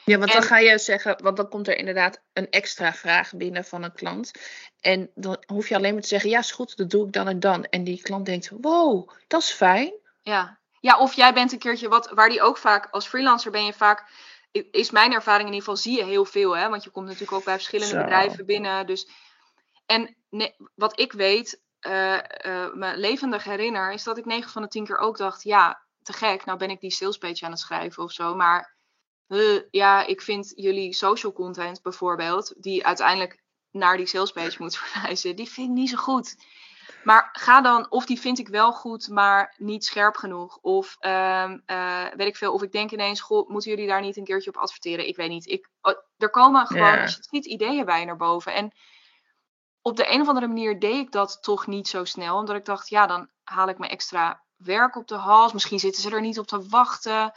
Ja, want dan ga je zeggen, want dan komt er inderdaad een extra vraag binnen van een klant. En dan hoef je alleen maar te zeggen, ja, is goed, dat doe ik dan en dan. En die klant denkt, wow, dat is fijn. Ja, ja of jij bent een keertje wat, waar die ook vaak, als freelancer ben je vaak, is mijn ervaring in ieder geval, zie je heel veel. Hè? Want je komt natuurlijk ook bij verschillende bedrijven binnen. Dus, en nee, wat ik weet, uh, uh, me levendig herinner, is dat ik 9 van de 10 keer ook dacht: ja, te gek, nou ben ik die salespage aan het schrijven of zo. Maar uh, ja, ik vind jullie social content bijvoorbeeld, die uiteindelijk naar die salespage moet *laughs* verwijzen, die vind ik niet zo goed. Maar ga dan, of die vind ik wel goed, maar niet scherp genoeg. Of uh, weet ik veel, of ik denk ineens, goh, moeten jullie daar niet een keertje op adverteren? Ik weet niet. Ik, oh, er komen gewoon, yeah. als je het ziet, ideeën bij naar boven. En op de een of andere manier deed ik dat toch niet zo snel. Omdat ik dacht, ja, dan haal ik me extra werk op de hals. Misschien zitten ze er niet op te wachten.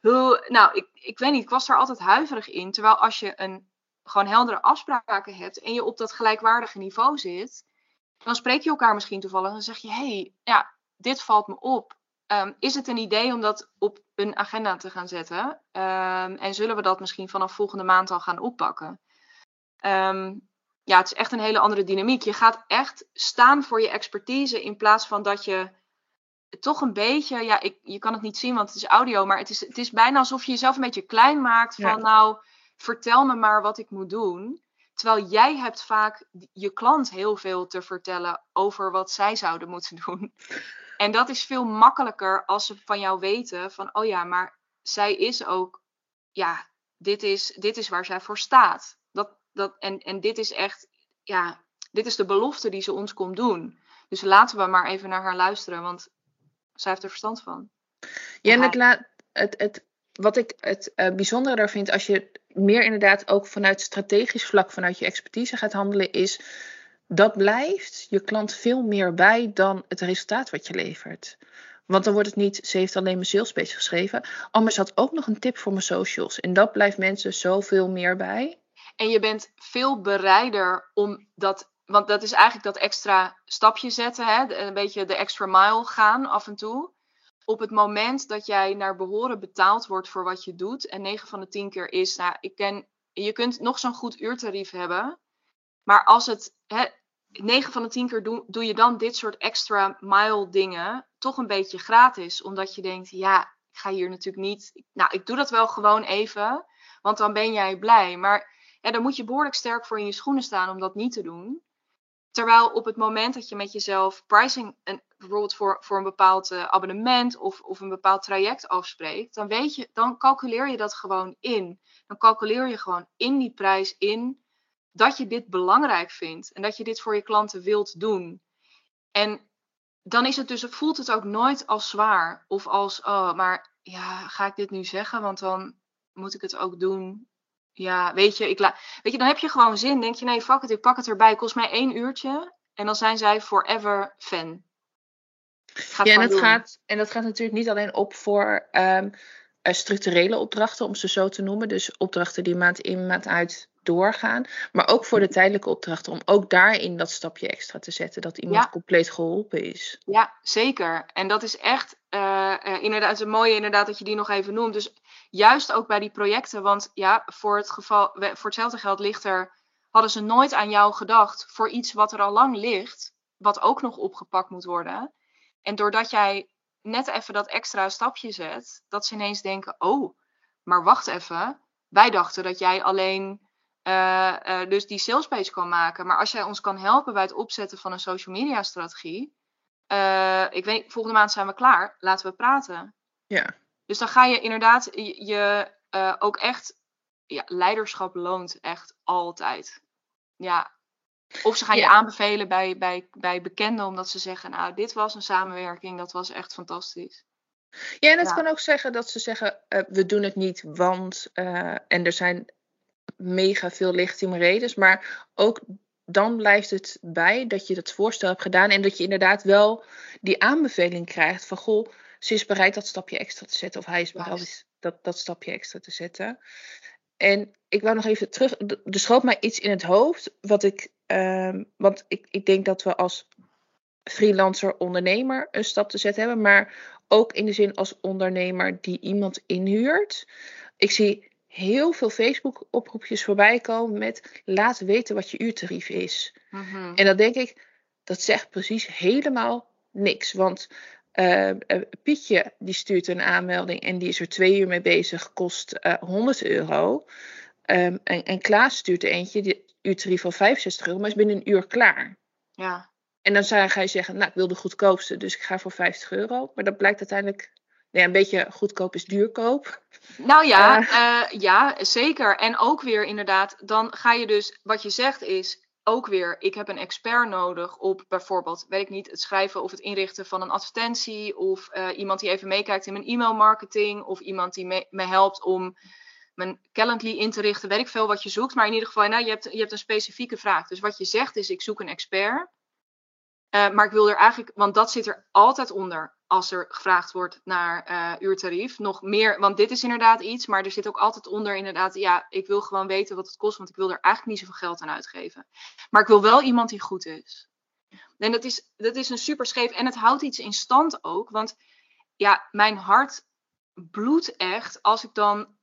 Hoe, nou, ik, ik weet niet, ik was er altijd huiverig in. Terwijl als je een gewoon heldere afspraken hebt en je op dat gelijkwaardige niveau zit, dan spreek je elkaar misschien toevallig en dan zeg je: hey, ja, dit valt me op. Um, is het een idee om dat op een agenda te gaan zetten? Um, en zullen we dat misschien vanaf volgende maand al gaan oppakken? Um, ja, het is echt een hele andere dynamiek. Je gaat echt staan voor je expertise in plaats van dat je toch een beetje, ja, ik, je kan het niet zien, want het is audio, maar het is, het is bijna alsof je jezelf een beetje klein maakt van, nou, vertel me maar wat ik moet doen. Terwijl jij hebt vaak je klant heel veel te vertellen over wat zij zouden moeten *laughs* doen. En dat is veel makkelijker als ze van jou weten van, oh ja, maar zij is ook, ja, dit is, dit is waar zij voor staat dat, en, en dit is echt, ja, dit is de belofte die ze ons komt doen. Dus laten we maar even naar haar luisteren, want zij heeft er verstand van. Ja, en het, het, het, wat ik het uh, bijzondere daar vind, als je meer inderdaad ook vanuit strategisch vlak, vanuit je expertise gaat handelen, is dat blijft je klant veel meer bij dan het resultaat wat je levert. Want dan wordt het niet, ze heeft alleen mijn salespage geschreven. Ze had ook nog een tip voor mijn socials. En dat blijft mensen zoveel meer bij. En je bent veel bereider om dat, want dat is eigenlijk dat extra stapje zetten, hè? een beetje de extra mile gaan af en toe. Op het moment dat jij naar behoren betaald wordt voor wat je doet, en 9 van de 10 keer is, nou, ik ken, je kunt nog zo'n goed uurtarief hebben, maar als het, hè, 9 van de 10 keer doe, doe je dan dit soort extra mile dingen toch een beetje gratis, omdat je denkt, ja, ik ga hier natuurlijk niet, nou, ik doe dat wel gewoon even, want dan ben jij blij. Maar ja, dan moet je behoorlijk sterk voor in je schoenen staan om dat niet te doen. Terwijl op het moment dat je met jezelf pricing, een bijvoorbeeld voor, voor een bepaald eh, abonnement of, of een bepaald traject afspreekt, dan weet je, dan calculeer je dat gewoon in. Dan calculeer je gewoon in die prijs in dat je dit belangrijk vindt en dat je dit voor je klanten wilt doen. En dan is het dus, voelt het ook nooit als zwaar of als, oh, maar ja, ga ik dit nu zeggen? Want dan moet ik het ook doen. Ja, weet je, ik weet je, dan heb je gewoon zin. Denk je, nee, fuck het, ik pak het erbij. Kost mij één uurtje. En dan zijn zij forever fan. Ja, en, het gaat, en dat gaat natuurlijk niet alleen op voor um, structurele opdrachten, om ze zo te noemen. Dus opdrachten die maand in, maand uit doorgaan. Maar ook voor de tijdelijke opdrachten, om ook daarin dat stapje extra te zetten, dat iemand compleet geholpen is. Ja, zeker. En dat is echt uh, uh, inderdaad het mooie inderdaad dat je die nog even noemt. Dus juist ook bij die projecten, want ja, voor, het geval, voor hetzelfde geld ligt er, hadden ze nooit aan jou gedacht voor iets wat er al lang ligt, wat ook nog opgepakt moet worden. En doordat jij net even dat extra stapje zet, dat ze ineens denken, oh, maar wacht even, wij dachten dat jij alleen uh, uh, dus die salespage kan maken. Maar als jij ons kan helpen bij het opzetten van een social media strategie. Uh, ik weet, volgende maand zijn we klaar. Laten we praten. Ja. Dus dan ga je inderdaad je, je ook echt. Ja, leiderschap loont echt altijd. Ja. Of ze gaan ja. je aanbevelen bij, bij, bij bekenden, omdat ze zeggen: Nou, dit was een samenwerking, dat was echt fantastisch. Ja, en het ja. kan ook zeggen dat ze zeggen: We doen het niet, want. en er zijn mega veel legitieme redenen. Maar ook dan blijft het bij dat je dat voorstel hebt gedaan. En dat je inderdaad wel die aanbeveling krijgt van goh, ze is bereid dat stapje extra te zetten. Of hij is bereid dat, dat stapje extra te zetten. En ik wou nog even terug. Er schoot mij iets in het hoofd. Wat ik. Um, want ik, ik denk dat we als freelancer ondernemer een stap te zetten hebben. Maar ook in de zin als ondernemer die iemand inhuurt. Ik zie heel veel Facebook-oproepjes voorbij komen met laat weten wat je uurtarief is. Mm-hmm. En dan denk ik, dat zegt precies helemaal niks. Want uh, Pietje die stuurt een aanmelding en die is er twee uur mee bezig, kost uh, 100 euro. Um, en, en Klaas stuurt er eentje, die uurtarief van 65 euro, maar is binnen een uur klaar. Ja. En dan zou je zeggen, nou ik wil de goedkoopste, dus ik ga voor 50 euro. Maar dat blijkt uiteindelijk ja, een beetje goedkoop is duurkoop. Nou ja, uh, uh, ja, zeker. En ook weer inderdaad, dan ga je dus, wat je zegt is, ook weer, ik heb een expert nodig op bijvoorbeeld, weet ik niet, het schrijven of het inrichten van een advertentie. Of uh, iemand die even meekijkt in mijn e-mail marketing. Of iemand die me, me helpt om mijn Calendly in te richten. Weet ik veel wat je zoekt. Maar in ieder geval, nou, je, hebt, je hebt een specifieke vraag. Dus wat je zegt is, ik zoek een expert. Uh, maar ik wil er eigenlijk, want dat zit er altijd onder als er gevraagd wordt naar uh, uurtarief. Nog meer, want dit is inderdaad iets, maar er zit ook altijd onder inderdaad, ja, ik wil gewoon weten wat het kost, want ik wil er eigenlijk niet zoveel geld aan uitgeven. Maar ik wil wel iemand die goed is. En dat is, dat is een super scheef en het houdt iets in stand ook, want ja, mijn hart bloedt echt als ik dan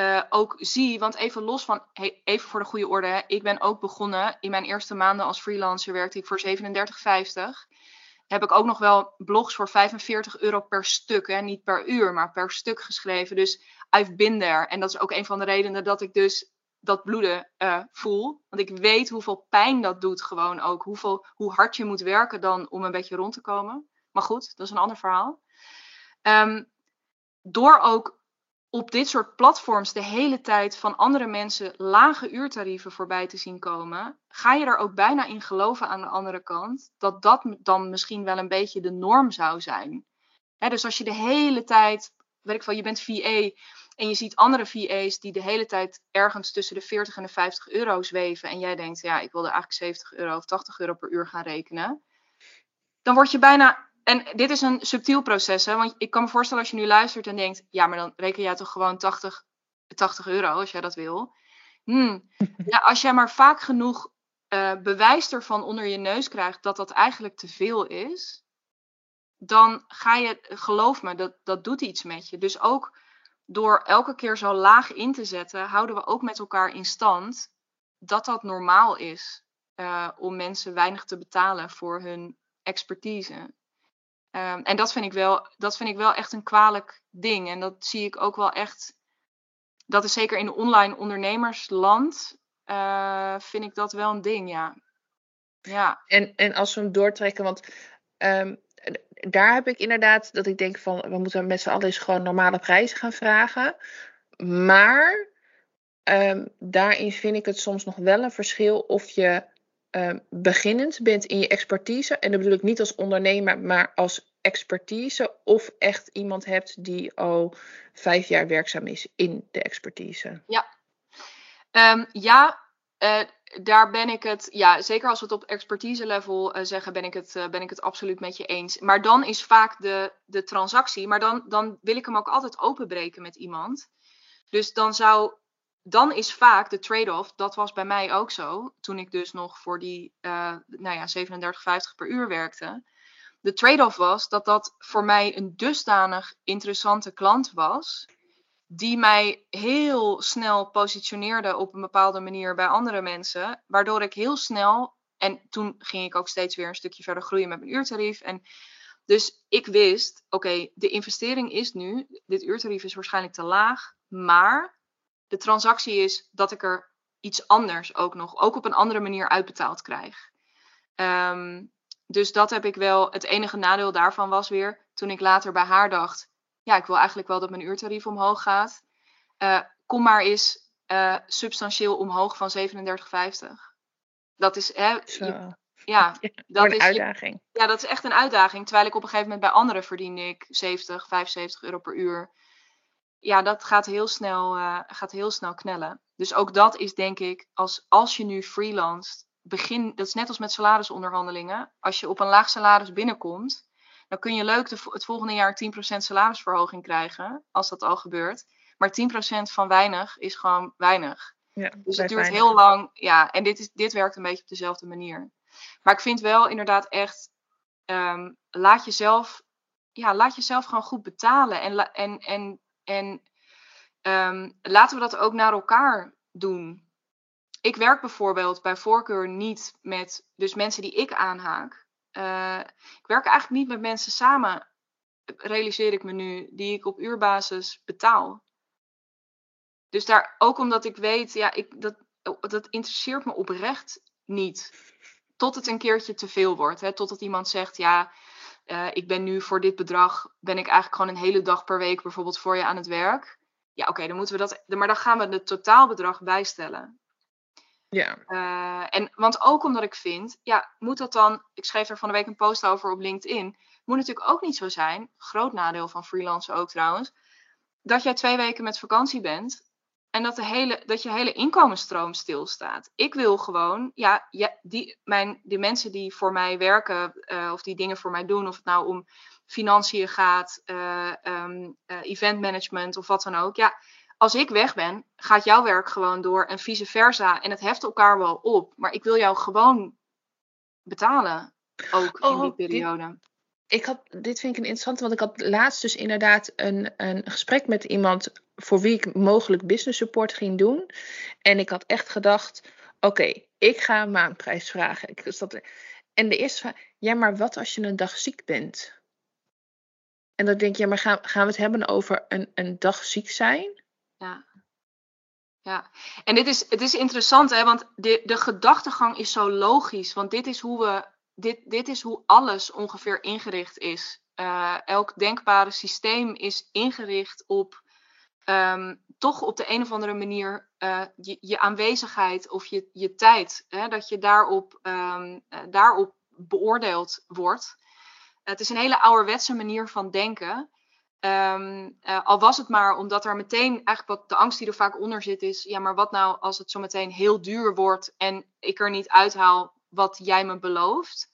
uh, ook zie, want even los van, even voor de goede orde, ik ben ook begonnen in mijn eerste maanden als freelancer werkte ik voor 37,50 heb ik ook nog wel blogs voor 45 euro per stuk. Hè? Niet per uur, maar per stuk geschreven. Dus I've been there. En dat is ook een van de redenen dat ik dus dat bloeden uh, voel. Want ik weet hoeveel pijn dat doet gewoon ook. Hoeveel, hoe hard je moet werken dan om een beetje rond te komen. Maar goed, dat is een ander verhaal. Um, door ook op dit soort platforms de hele tijd van andere mensen lage uurtarieven voorbij te zien komen, ga je er ook bijna in geloven aan de andere kant dat dat dan misschien wel een beetje de norm zou zijn. dus als je de hele tijd, weet ik wel, je bent VA en je ziet andere VA's die de hele tijd ergens tussen de 40 en de 50 euro zweven en jij denkt, ja, ik wil er eigenlijk 70 euro of 80 euro per uur gaan rekenen, dan word je bijna en dit is een subtiel proces, hè? want ik kan me voorstellen als je nu luistert en denkt, ja, maar dan reken jij toch gewoon 80, 80 euro als jij dat wil. Hmm. *laughs* Ja, als jij maar vaak genoeg uh, bewijs ervan onder je neus krijgt dat dat eigenlijk te veel is, dan ga je, geloof me, dat, dat doet iets met je. Dus ook door elke keer zo laag in te zetten, houden we ook met elkaar in stand dat dat normaal is uh, om mensen weinig te betalen voor hun expertise. Um, en dat vind, ik wel, dat vind ik wel echt een kwalijk ding. En dat zie ik ook wel echt. Dat is zeker in de online ondernemersland. Uh, vind ik dat wel een ding, ja. Ja. En, en als we hem doortrekken, want um, daar heb ik inderdaad dat ik denk van we moeten met z'n allen eens gewoon normale prijzen gaan vragen. Maar ehm, daarin vind ik het soms nog wel een verschil of je um, beginnend bent in je expertise. En dat bedoel ik niet als ondernemer, maar als expertise. Of echt iemand hebt die al vijf jaar werkzaam is in de expertise. Ja, um, ja uh, daar ben ik het, ja, zeker als we het op expertise level uh, zeggen, ben ik, het, uh, ben ik het absoluut met je eens. Maar dan is vaak de, de transactie, maar dan, dan wil ik hem ook altijd openbreken met iemand. Dus dan zou, dan is vaak de trade-off, dat was bij mij ook zo, toen ik dus nog voor die, uh, nou ja, 37,50 per uur werkte. De trade-off was dat dat voor mij een dusdanig interessante klant was die mij heel snel positioneerde op een bepaalde manier bij andere mensen, waardoor ik heel snel, en toen ging ik ook steeds weer een stukje verder groeien met mijn uurtarief. En dus ik wist, oké, de investering is nu, dit uurtarief is waarschijnlijk te laag, maar de transactie is dat ik er iets anders ook nog, ook op een andere manier uitbetaald krijg. Um, dus dat heb ik wel. Het enige nadeel daarvan was weer, toen ik later bij haar dacht, ja, ik wil eigenlijk wel dat mijn uurtarief omhoog gaat. Uh, kom maar eens uh, substantieel omhoog van 37,50. Dat is, hè, je, ja, *laughs* dat een is uitdaging. ja, dat is echt een uitdaging. Terwijl ik op een gegeven moment bij anderen verdiende ik 70, 75 euro per uur. Ja, dat gaat heel snel, uh, gaat heel snel knellen. Dus ook dat is denk ik, als, als je nu freelanced, begin, dat is net als met salarisonderhandelingen. Als je op een laag salaris binnenkomt, dan kun je leuk de, het volgende jaar 10% salarisverhoging krijgen, als dat al gebeurt. Maar 10% van weinig is gewoon weinig. Ja, dus het duurt heel lang. Ja, en dit, is, dit werkt een beetje op dezelfde manier. Maar ik vind wel inderdaad echt, um, laat, jezelf, ja, laat jezelf gewoon goed betalen. En, en, en, en um, laten we dat ook naar elkaar doen. Ik werk bijvoorbeeld bij voorkeur niet met dus mensen die ik aanhaak. Uh, ik werk eigenlijk niet met mensen samen, realiseer ik me nu, die ik op uurbasis betaal. Dus daar, ook omdat ik weet, ja, ik, dat, dat interesseert me oprecht niet. Tot het een keertje te veel wordt. Hè? Totdat iemand zegt, ja, uh, ik ben nu voor dit bedrag, ben ik eigenlijk gewoon een hele dag per week bijvoorbeeld voor je aan het werk. Ja, oké, dan moeten we dat, maar dan gaan we het totaalbedrag bijstellen. Ja. Uh, en, want ook omdat ik vind, ja, moet dat dan, ik schreef er van de week een post over op LinkedIn, moet natuurlijk ook niet zo zijn, groot nadeel van freelancen ook trouwens, dat jij twee weken met vakantie bent en dat, de hele, dat je hele inkomensstroom stilstaat. Ik wil gewoon, ja, ja die, mijn, die mensen die voor mij werken uh, of die dingen voor mij doen, of het nou om financiën gaat, uh, um, event management of wat dan ook, ja, als ik weg ben, gaat jouw werk gewoon door en vice versa. En het heft elkaar wel op. Maar ik wil jou gewoon betalen. Ook in die oh, periode. ik had, dit vind ik een interessante, want ik had laatst dus inderdaad een, een gesprek met iemand voor wie ik mogelijk business support ging doen. En ik had echt gedacht, oké, ik ga een maandprijs vragen. Ik, en de eerste vraag, ja, maar wat als je een dag ziek bent? En dan denk je, ja, maar gaan, gaan we het hebben over een, een dag ziek zijn? Ja. Ja, en dit is, het is interessant, hè, want de, de gedachtegang is zo logisch. Want dit is hoe, we, dit, dit is hoe alles ongeveer ingericht is. Uh, elk denkbare systeem is ingericht op um, toch op de een of andere manier uh, je, je, aanwezigheid of je, je tijd. Hè, dat je daarop, um, uh, daarop beoordeeld wordt. het is een hele ouderwetse manier van denken. Um, uh, al was het maar omdat er meteen eigenlijk wat de angst die er vaak onder zit is, ja, maar wat nou als het zo meteen heel duur wordt en ik er niet uithaal wat jij me belooft?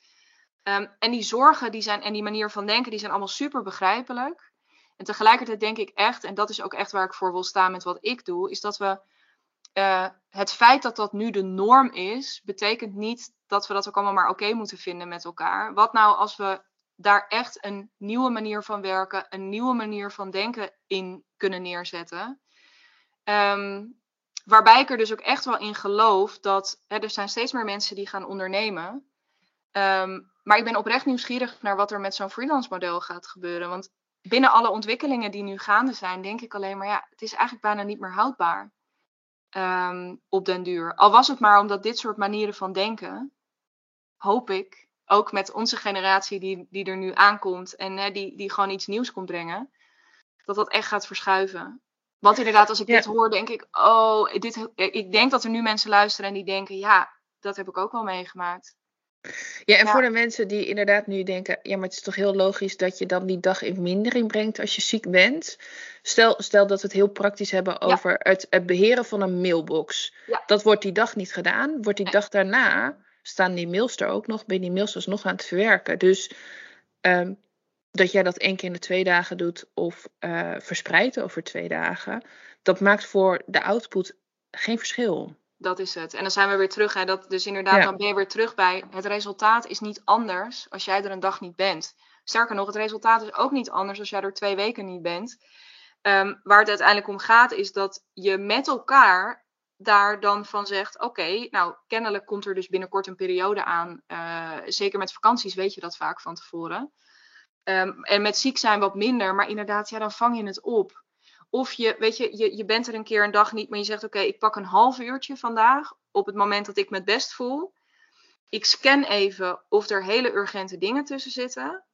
En die zorgen die zijn, en die manier van denken, die zijn allemaal super begrijpelijk. En tegelijkertijd denk ik echt, en dat is ook echt waar ik voor wil staan met wat ik doe, is dat we uh, het feit dat dat nu de norm is, betekent niet dat we dat ook allemaal maar oké moeten vinden met elkaar. Wat nou als we daar echt een nieuwe manier van werken, een nieuwe manier van denken in kunnen neerzetten. Um, waarbij ik er dus ook echt wel in geloof dat hè, er zijn steeds meer mensen die gaan ondernemen. Um, maar ik ben oprecht nieuwsgierig naar wat er met zo'n freelance model gaat gebeuren. Want binnen alle ontwikkelingen die nu gaande zijn, denk ik alleen maar, ja, het is eigenlijk bijna niet meer houdbaar um, op den duur. Al was het maar omdat dit soort manieren van denken, hoop ik, ook met onze generatie die, die er nu aankomt en hè, die, die gewoon iets nieuws komt brengen, dat dat echt gaat verschuiven. Want inderdaad, als ik dit hoor, denk ik, oh, dit, ik denk dat er nu mensen luisteren en die denken, ja, dat heb ik ook wel meegemaakt. Ja, en voor de mensen die inderdaad nu denken, ja, maar het is toch heel logisch dat je dan die dag in mindering brengt als je ziek bent. Stel, stel dat we het heel praktisch hebben over het, het, beheren van een mailbox. Dat wordt die dag niet gedaan. Wordt die dag daarna, staan die mails er ook nog, ben die mails dus nog aan het verwerken. Dus ehm, dat jij dat één keer in de twee dagen doet of uh, verspreidt over twee dagen, dat maakt voor de output geen verschil. Dat is het. En dan zijn we weer terug. Hè, dat, dus inderdaad, dan ben je weer terug bij het resultaat is niet anders als jij er een dag niet bent. Sterker nog, het resultaat is ook niet anders als jij er twee weken niet bent. Ehm, waar het uiteindelijk om gaat, is dat je met elkaar daar dan van zegt: Oké, nou, kennelijk komt er dus binnenkort een periode aan. Uh, zeker met vakanties weet je dat vaak van tevoren. Um, en met ziek zijn wat minder, maar inderdaad, ja, dan vang je het op. Of je, weet je, je, je bent er een keer een dag niet, maar je zegt: Oké, ik pak een half uurtje vandaag op het moment dat ik me het best voel. Ik scan even of er hele urgente dingen tussen zitten.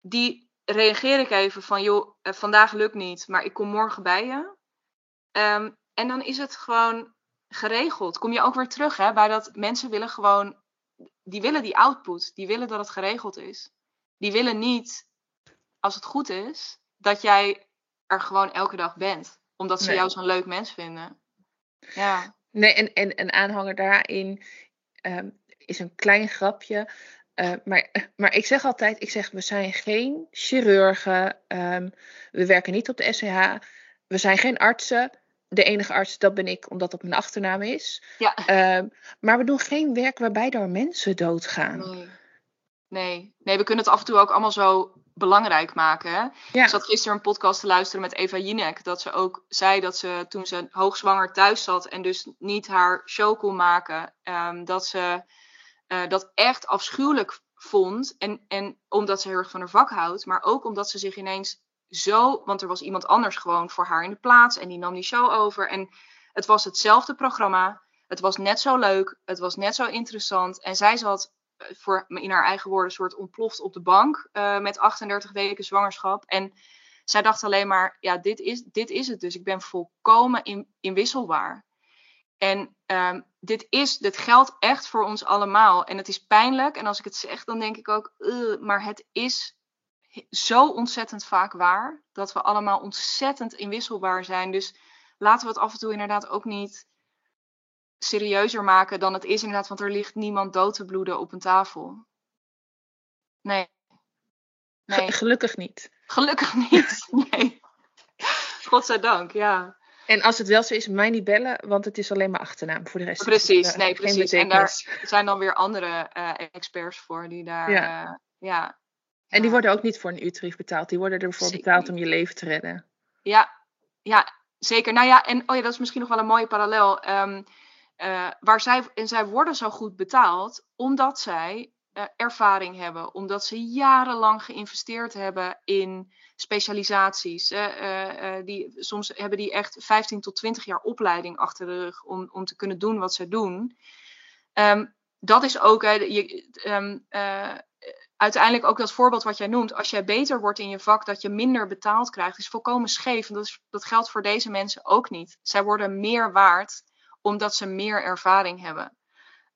Die reageer ik even van: Joh, eh, vandaag lukt niet, maar ik kom morgen bij je. Um, en dan is het gewoon geregeld. Kom je ook weer terug hè, bij dat mensen willen gewoon, die willen die output, die willen dat het geregeld is. Die willen niet, als het goed is, dat jij er gewoon elke dag bent. Omdat ze jou zo'n leuk mens vinden. Ja. Nee, en, en een aanhanger daarin ehm, is een klein grapje. Uh, maar, maar ik zeg altijd, ik zeg, we zijn geen chirurgen. Um, we werken niet op de SCH. We zijn geen artsen. De enige arts, dat ben ik, omdat dat mijn achternaam is. Ja. Maar we doen geen werk waarbij er mensen doodgaan. Nee. Nee. Nee, we kunnen het af en toe ook allemaal zo belangrijk maken. Hè? Ja. Ik zat gisteren een podcast te luisteren met Eva Jinek. Dat ze ook zei dat ze toen ze hoogzwanger thuis zat en dus niet haar show kon maken, um, dat ze uh, dat echt afschuwelijk vond. En, en omdat ze heel erg van haar vak houdt, maar ook omdat ze zich ineens zo, want er was iemand anders gewoon voor haar in de plaats en die nam die show over. En het was hetzelfde programma. Het was net zo leuk. Het was net zo interessant. En zij zat voor, in haar eigen woorden, soort ontploft op de bank uh, met 38 weken zwangerschap. En zij dacht alleen maar, ja, dit is, dit is het dus. Ik ben volkomen in, inwisselbaar. En um, dit, is, dit geldt echt voor ons allemaal. En het is pijnlijk. En als ik het zeg, dan denk ik ook, maar het is zo ontzettend vaak waar. Dat we allemaal ontzettend inwisselbaar zijn. Dus laten we het af en toe inderdaad ook niet serieuzer maken dan het is inderdaad, want er ligt niemand dood te bloeden op een tafel. Nee. nee. Gelukkig niet. Gelukkig *laughs* niet, nee. Godzijdank, ja. En als het wel zo is, mij niet bellen, want het is alleen maar achternaam voor de rest. Precies, nee, precies. En daar zijn dan weer andere uh, experts voor die daar, ja. Uh, ja. En die worden ook niet voor een uurtarief betaald. Die worden ervoor betaald om je leven te redden. Ja, ja, zeker. Nou ja, en oh ja, dat is misschien nog wel een mooie parallel. Um, uh, waar zij, en zij worden zo goed betaald omdat zij uh, ervaring hebben, omdat ze jarenlang geïnvesteerd hebben in specialisaties. Uh, die, soms hebben die echt 15 tot 20 jaar opleiding achter de rug om, om te kunnen doen wat ze doen. Um, dat is ook je, um, uiteindelijk ook dat voorbeeld wat jij noemt. Als jij beter wordt in je vak, dat je minder betaald krijgt, is volkomen scheef. En dat, dat geldt voor deze mensen ook niet. Zij worden meer waard omdat ze meer ervaring hebben.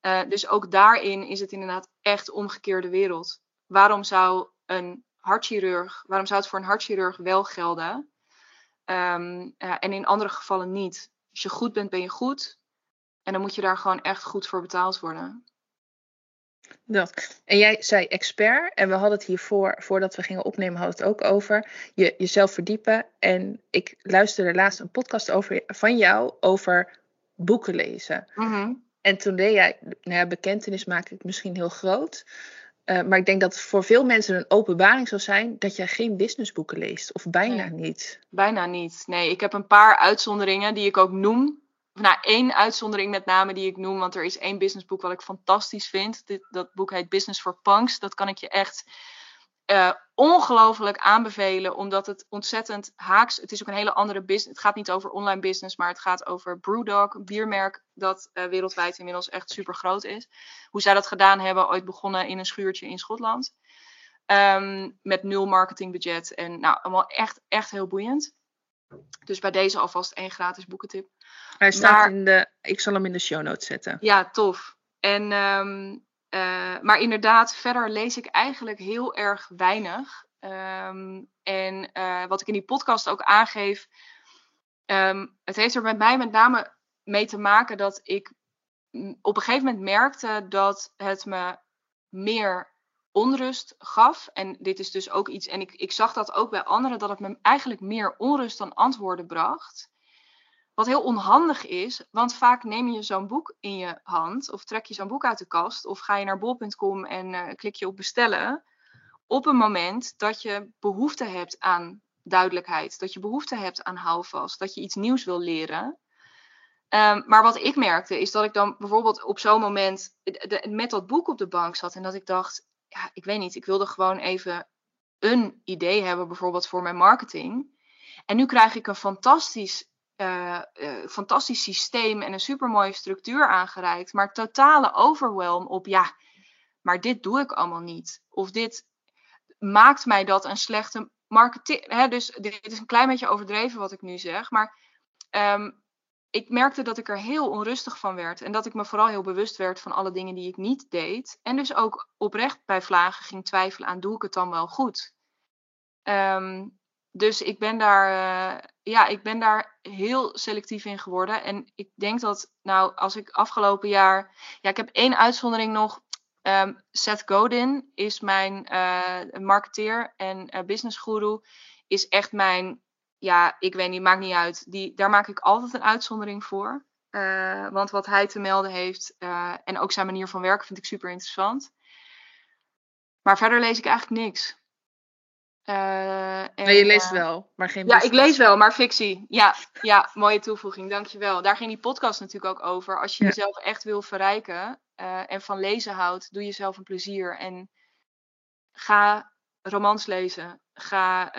Uh, dus ook daarin is het inderdaad echt omgekeerde wereld. Waarom zou een hartchirurg, waarom zou het voor een hartchirurg wel gelden uh, en in andere gevallen niet? Als je goed bent, ben je goed. En dan moet je daar gewoon echt goed voor betaald worden. Dat. En jij zei expert, en we hadden het hiervoor, voordat we gingen opnemen, hadden het ook over je, jezelf verdiepen. En ik luisterde laatst een podcast over, van jou over boeken lezen. Mhm. En toen deed jij, nou ja, bekentenis maak ik misschien heel groot. Uh, maar ik denk dat voor veel mensen een openbaring zou zijn dat jij geen businessboeken leest. Of bijna niet. Bijna niet. Nee, ik heb een paar uitzonderingen die ik ook noem. Nou, één uitzondering met name die ik noem. Want er is één businessboek wat ik fantastisch vind. Dit, dat boek heet Business for Punks. Dat kan ik je echt uh, ongelooflijk aanbevelen, omdat het ontzettend haaks. Het is ook een hele andere business. Het gaat niet over online business, maar het gaat over Brewdog, een biermerk dat uh, wereldwijd inmiddels echt super groot is. Hoe zij dat gedaan hebben, ooit begonnen in een schuurtje in Schotland. Um, met nul marketingbudget en nou, allemaal echt, echt heel boeiend. Dus bij deze alvast één gratis boekentip. Hij staat in de. Ik zal hem in de show notes zetten. Ja, tof. En um, uh, maar inderdaad, verder lees ik eigenlijk heel erg weinig. Um, en uh, wat ik in die podcast ook aangeef, um, het heeft er met mij met name mee te maken dat ik op een gegeven moment merkte dat het me meer onrust gaf. En dit is dus ook iets, en ik, ik zag dat ook bij anderen, dat het me eigenlijk meer onrust dan antwoorden bracht. Wat heel onhandig is, want vaak neem je zo'n boek in je hand of trek je zo'n boek uit de kast of ga je naar bol.com en uh, klik je op bestellen op een moment dat je behoefte hebt aan duidelijkheid, dat je behoefte hebt aan houvast, dat je iets nieuws wil leren. Um, maar wat ik merkte is dat ik dan bijvoorbeeld op zo'n moment met dat boek op de bank zat en dat ik dacht, ja, ik weet niet, ik wilde gewoon even een idee hebben bijvoorbeeld voor mijn marketing. En nu krijg ik een fantastisch uh, fantastisch systeem en een supermooie structuur aangereikt. Maar totale overwhelm op ja, maar dit doe ik allemaal niet. Of dit maakt mij dat een slechte marketing. Hè, dus dit is een klein beetje overdreven wat ik nu zeg. Maar um, ik merkte dat ik er heel onrustig van werd. En dat ik me vooral heel bewust werd van alle dingen die ik niet deed. En dus ook oprecht bij vlagen ging twijfelen aan doe ik het dan wel goed. Um, dus ik ben daar, uh, ja, ik ben daar heel selectief in geworden. En ik denk dat, nou, als ik afgelopen jaar. Ja, ik heb één uitzondering nog. Um, Seth Godin is mijn uh, marketeer en uh, business guru. Is echt mijn, ja, ik weet niet, maakt niet uit. Die, daar maak ik altijd een uitzondering voor. Want wat hij te melden heeft en ook zijn manier van werken vind ik super interessant. Maar verder lees ik eigenlijk niks. En, nee, je leest uh, wel, maar geen Ja, ik lees wel, maar fictie. Ja, ja, mooie toevoeging, dankjewel. Daar ging die podcast natuurlijk ook over. Als je ja. jezelf echt wil verrijken uh, en van lezen houdt, doe jezelf een plezier. En ga romans lezen. Ga,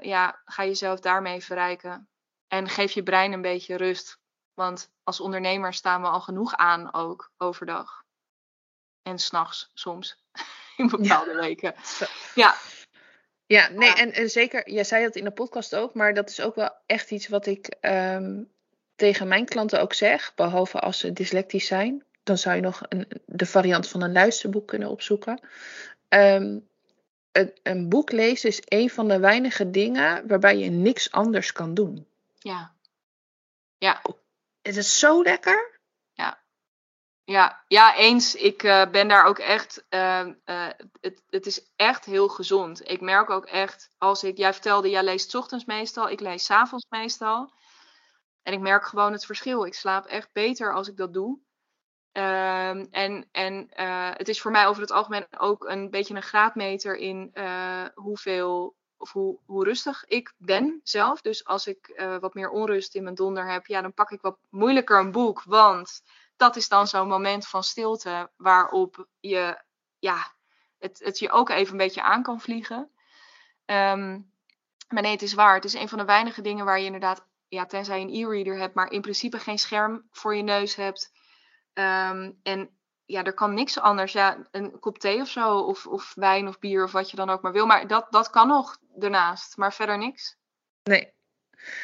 ja, ga jezelf daarmee verrijken. En geef je brein een beetje rust. Want als ondernemer staan we al genoeg aan ook overdag. En s'nachts soms. *laughs* In bepaalde ja. weken. Ja, ja, nee, en, en, zeker, jij zei dat in de podcast ook, maar dat is ook wel echt iets wat ik um, tegen mijn klanten ook zeg. Behalve als ze dyslectisch zijn, dan zou je nog een, de variant van een luisterboek kunnen opzoeken. Um, een, een, boek lezen is een van de weinige dingen waarbij je niks anders kan doen. Ja. Ja. Het is zo lekker. Ja, ja eens. Ik uh, ben daar ook echt. Uh, uh, het, het is echt heel gezond. Ik merk ook echt, als ik. Jij vertelde, jij leest ochtends meestal, ik lees avonds meestal. En ik merk gewoon het verschil. Ik slaap echt beter als ik dat doe. Ehm, en en het is voor mij over het algemeen ook een beetje een graadmeter in hoeveel. Of hoe, hoe rustig ik ben zelf. Dus als ik wat meer onrust in mijn donder heb, ja, dan pak ik wat moeilijker een boek. Want dat is dan zo'n moment van stilte waarop je ja, het, het je ook even een beetje aan kan vliegen. Um, maar nee, het is waar. Het is een van de weinige dingen waar je inderdaad, ja, tenzij je een e-reader hebt, maar in principe geen scherm voor je neus hebt. Um, en ja, er kan niks anders. Ja, een kop thee of zo, of, of wijn of bier of wat je dan ook maar wil. Maar dat, dat kan nog daarnaast, maar verder niks. Nee,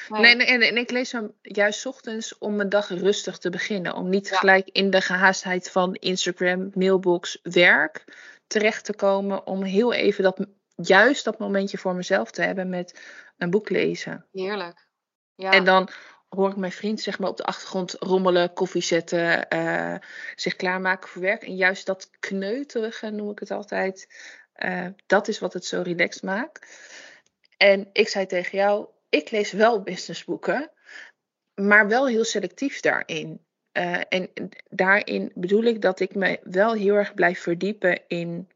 Nee, nee, en, en, ik lees hem juist ochtends om mijn dag rustig te beginnen. Om niet ja. gelijk in de gehaastheid van Instagram, mailbox, werk terecht te komen. Om heel even dat, juist dat momentje voor mezelf te hebben met een boek lezen. Heerlijk. Ja. En dan hoor ik mijn vriend zeg maar op de achtergrond rommelen, koffie zetten, uh, zich klaarmaken voor werk. En juist dat kneuterige noem ik het altijd. Uh, dat is wat het zo relaxed maakt. En ik zei tegen jou, ik lees wel businessboeken, maar wel heel selectief daarin. Uh, en daarin bedoel ik dat ik me wel heel erg blijf verdiepen in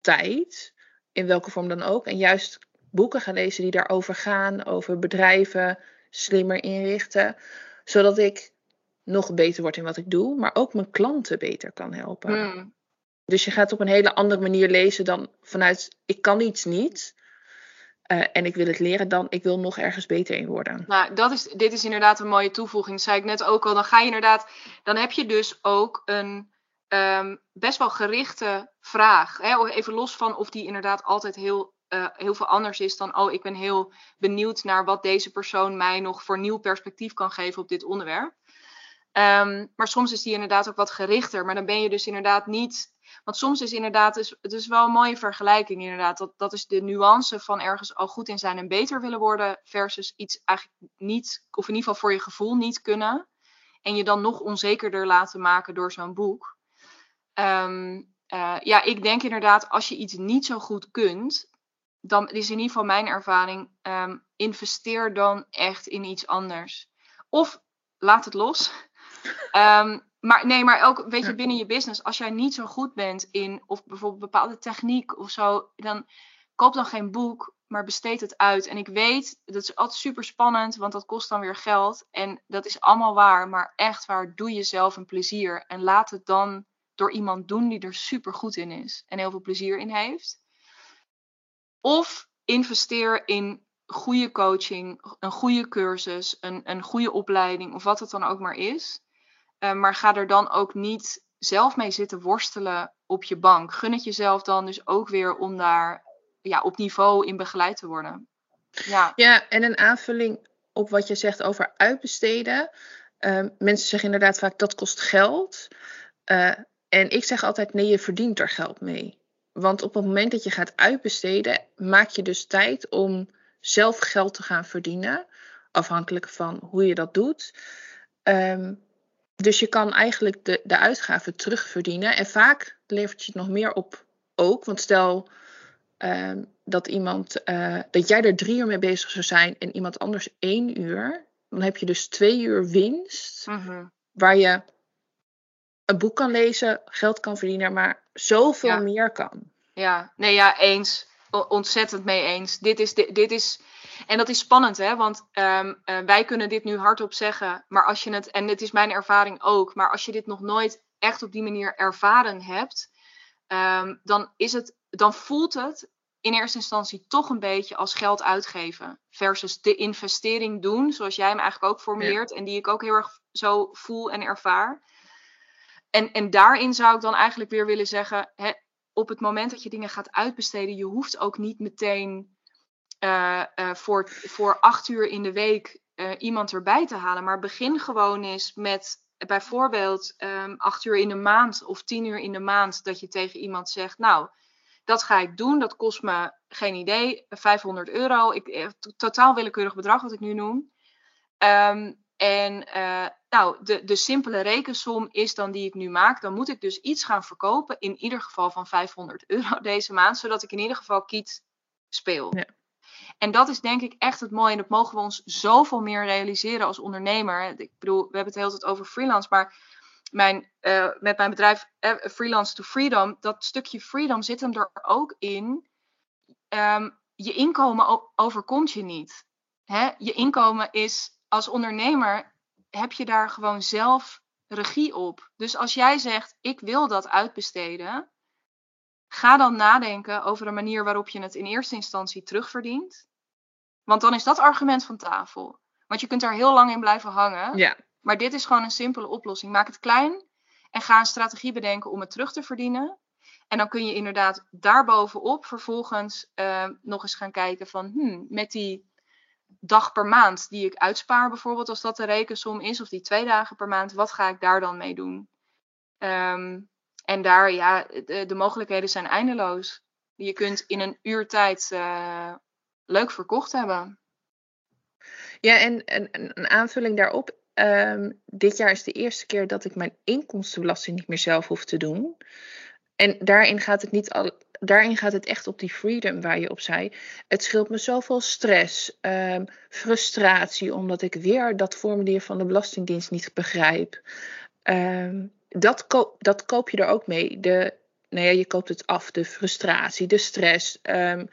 tijd, in welke vorm dan ook. En juist boeken gaan lezen die daarover gaan, over bedrijven slimmer inrichten, zodat ik nog beter word in wat ik doe, maar ook mijn klanten beter kan helpen. Hmm. Dus je gaat op een hele andere manier lezen dan vanuit ik kan iets niet. Uh, en ik wil het leren dan ik wil nog ergens beter in worden. Nou, dat is, dit is inderdaad een mooie toevoeging. Dat zei ik net ook al. Dan ga je inderdaad, dan heb je dus ook een um, best wel gerichte vraag. Hè? Even los van of die inderdaad altijd heel, uh, heel veel anders is dan, oh, ik ben heel benieuwd naar wat deze persoon mij nog voor nieuw perspectief kan geven op dit onderwerp. Um, maar soms is die inderdaad ook wat gerichter. Maar dan ben je dus inderdaad niet. Want soms is inderdaad, het is wel een mooie vergelijking inderdaad. Dat, dat is de nuance van ergens al goed in zijn en beter willen worden. Versus iets eigenlijk niet, of in ieder geval voor je gevoel niet kunnen. En je dan nog onzekerder laten maken door zo'n boek. Um, uh, ja, ik denk inderdaad, als je iets niet zo goed kunt, dan is in ieder geval mijn ervaring, um, investeer dan echt in iets anders. Of laat het los. Um, maar nee, maar ook, weet je, binnen je business, als jij niet zo goed bent in, of bijvoorbeeld bepaalde techniek of zo, dan koop dan geen boek, maar besteed het uit. En ik weet, dat is altijd super spannend, want dat kost dan weer geld. En dat is allemaal waar, maar echt waar, doe jezelf een plezier. En laat het dan door iemand doen die er super goed in is en heel veel plezier in heeft. Of investeer in goede coaching, een goede cursus, een, een goede opleiding of wat het dan ook maar is. Uh, maar ga er dan ook niet zelf mee zitten worstelen op je bank. Gun het jezelf dan dus ook weer om daar ja, op niveau in begeleid te worden. Ja. ja, en een aanvulling op wat je zegt over uitbesteden. Uh, mensen zeggen inderdaad vaak dat kost geld. Uh, en ik zeg altijd: nee, je verdient er geld mee. Want op het moment dat je gaat uitbesteden, maak je dus tijd om zelf geld te gaan verdienen. Afhankelijk van hoe je dat doet. Um, dus je kan eigenlijk de, de uitgaven terugverdienen. En vaak levert je het nog meer op ook. Want stel um, dat, iemand, uh, dat jij er drie uur mee bezig zou zijn en iemand anders één uur. Dan heb je dus twee uur winst. -hmm. Waar je een boek kan lezen, geld kan verdienen, maar zoveel ja. meer kan. Ja, nee, ja, eens. Ontzettend mee eens. Dit is, dit, dit is, en dat is spannend, hè? Want um, uh, wij kunnen dit nu hardop zeggen, maar als je het, en het is mijn ervaring ook, maar als je dit nog nooit echt op die manier ervaren hebt, um, dan, is het, dan voelt het in eerste instantie toch een beetje als geld uitgeven. Versus de investering doen, zoals jij hem eigenlijk ook formuleert. Ja. En die ik ook heel erg zo voel en ervaar. En, en daarin zou ik dan eigenlijk weer willen zeggen, hè, op het moment dat je dingen gaat uitbesteden, je hoeft ook niet meteen uh, uh, voor, voor acht uur in de week uh, iemand erbij te halen. Maar begin gewoon eens met bijvoorbeeld um, acht uur in de maand of tien uur in de maand dat je tegen iemand zegt, nou, dat ga ik doen, dat kost me geen idee, 500 euro, ik, totaal willekeurig bedrag wat ik nu noem. Um, en nou, de, de simpele rekensom is dan die ik nu maak. Dan moet ik dus iets gaan verkopen, in ieder geval van 500 euro deze maand, zodat ik in ieder geval kiet speel. Ja. En dat is denk ik echt het mooie. En dat mogen we ons zoveel meer realiseren als ondernemer. Ik bedoel, we hebben het de hele tijd over freelance, maar mijn, uh, met mijn bedrijf uh, Freelance to Freedom, dat stukje freedom zit hem er ook in. Um, je inkomen overkomt je niet. Hè? Je inkomen is als ondernemer heb je daar gewoon zelf regie op. Dus als jij zegt, ik wil dat uitbesteden, ga dan nadenken over een manier waarop je het in eerste instantie terugverdient. Want dan is dat argument van tafel. Want je kunt daar heel lang in blijven hangen. Ja. Maar dit is gewoon een simpele oplossing. Maak het klein en ga een strategie bedenken om het terug te verdienen. En dan kun je inderdaad daarbovenop vervolgens uh, nog eens gaan kijken van, hmm, met die dag per maand die ik uitspaar, bijvoorbeeld, als dat de rekensom is, of die twee dagen per maand, wat ga ik daar dan mee doen? Um, en daar, ja, de, de, mogelijkheden zijn eindeloos. Je kunt in een uur tijd uh, leuk verkocht hebben. Ja, en, en een aanvulling daarop. Um, dit jaar is de eerste keer dat ik mijn inkomstenbelasting niet meer zelf hoef te doen. En daarin gaat het niet al, daarin gaat het echt op die freedom waar je op zei. Het scheelt me zoveel stress, um, frustratie, omdat ik weer dat formulier van de Belastingdienst niet begrijp. Um, dat, koop, dat koop je er ook mee. De, nou ja, je koopt het af, de frustratie, de stress. Um,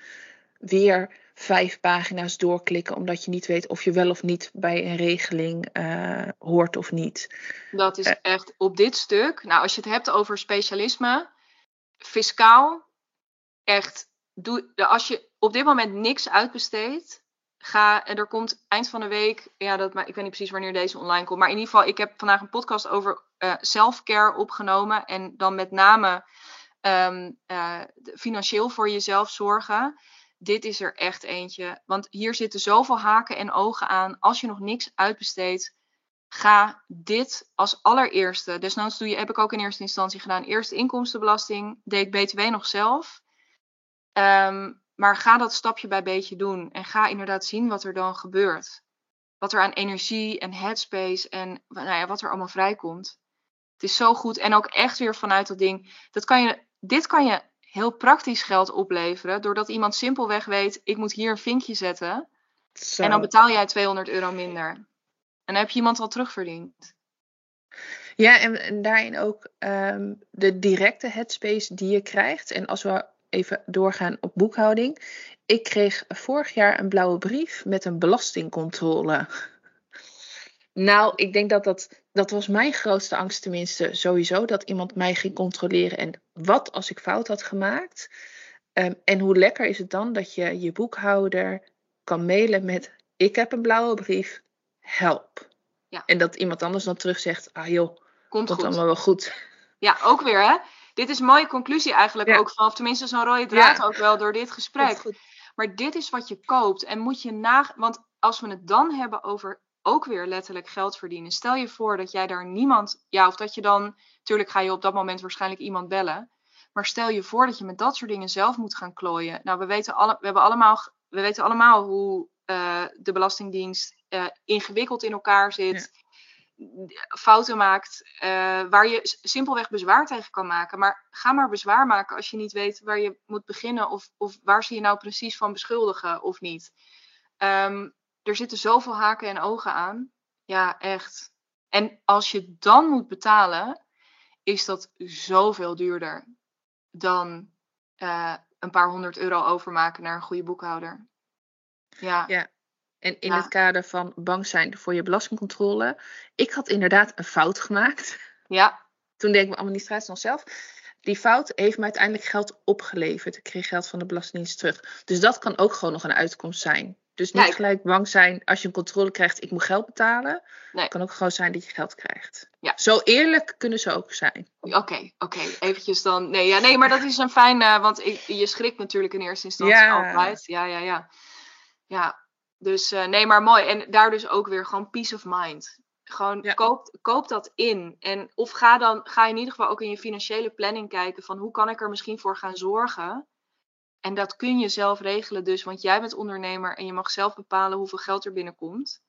weer vijf pagina's doorklikken omdat je niet weet of je wel of niet bij een regeling uh, hoort of niet. Dat is uh, echt op dit stuk. Nou, als je het hebt over specialisme fiscaal, echt, doe, als je op dit moment niks uitbesteedt, ga, er komt eind van de week, ja, dat, maar ik weet niet precies wanneer deze online komt, maar in ieder geval, ik heb vandaag een podcast over uh, opgenomen en dan met name um, uh, financieel voor jezelf zorgen. Dit is er echt eentje, want hier zitten zoveel haken en ogen aan. Als je nog niks uitbesteedt, ga dit als allereerste, desnoods doe je, heb ik ook in eerste instantie gedaan, eerst inkomstenbelasting, deed ik BTW nog zelf. Um, maar ga dat stapje bij beetje doen en ga inderdaad zien wat er dan gebeurt. Wat er aan energie en headspace en nou ja, wat er allemaal vrijkomt. Het is zo goed en ook echt weer vanuit dat ding. Dat kan je, dit kan je heel praktisch geld opleveren doordat iemand simpelweg weet, ik moet hier een vinkje zetten. Zo. En dan betaal jij 200 euro minder. En dan heb je iemand al terugverdiend. Ja, en, en daarin ook um, de directe headspace die je krijgt. En als we even doorgaan op boekhouding. Ik kreeg vorig jaar een blauwe brief met een belastingcontrole. Nou, ik denk dat dat, dat was mijn grootste angst tenminste sowieso. Dat iemand mij ging controleren. En wat als ik fout had gemaakt? Um, en hoe lekker is het dan dat je je boekhouder kan mailen met... Ik heb een blauwe brief, help. Ja. En dat iemand anders dan terug zegt... Ah joh, komt, komt allemaal wel goed. Ja, ook weer hè dit is een mooie conclusie eigenlijk ook van, of tenminste zo'n rode draad ook wel door dit gesprek. Maar dit is wat je koopt en moet je na, want als we het dan hebben over ook weer letterlijk geld verdienen. Stel je voor dat jij daar niemand, ja, of dat je dan, natuurlijk ga je op dat moment waarschijnlijk iemand bellen. Maar stel je voor dat je met dat soort dingen zelf moet gaan klooien. Nou, we weten, alle, we hebben allemaal, we weten allemaal hoe uh, de Belastingdienst uh, ingewikkeld in elkaar zit fouten maakt, uh, waar je simpelweg bezwaar tegen kan maken. Maar ga maar bezwaar maken als je niet weet waar je moet beginnen of, of waar ze je nou precies van beschuldigen of niet. Um, er zitten zoveel haken en ogen aan. Ja, echt. En als je dan moet betalen, is dat zoveel duurder dan uh, een paar honderd euro overmaken naar een goede boekhouder. Ja. ja. En in het kader van bang zijn voor je belastingcontrole. Ik had inderdaad een fout gemaakt. Ja. Toen deed ik mijn administratie nog zelf. Die fout heeft me uiteindelijk geld opgeleverd. Ik kreeg geld van de Belastingdienst terug. Dus dat kan ook gewoon nog een uitkomst zijn. Dus niet gelijk bang zijn als je een controle krijgt, ik moet geld betalen. Nee. Het kan ook gewoon zijn dat je geld krijgt. Ja. Zo eerlijk kunnen ze ook zijn. Oké, oké. Okay. Eventjes dan. Nee, ja, nee, maar dat is een fijn. Uh, want ik, je schrikt natuurlijk in eerste instantie ja. altijd. Ja, ja, ja. Ja, dus uh, nee, maar mooi. En daar dus ook weer gewoon peace of mind. Gewoon ja. koop, koop dat in. En of ga dan ga in ieder geval ook in je financiële planning kijken van hoe kan ik er misschien voor gaan zorgen. En dat kun je zelf regelen dus, want jij bent ondernemer en je mag zelf bepalen hoeveel geld er binnenkomt.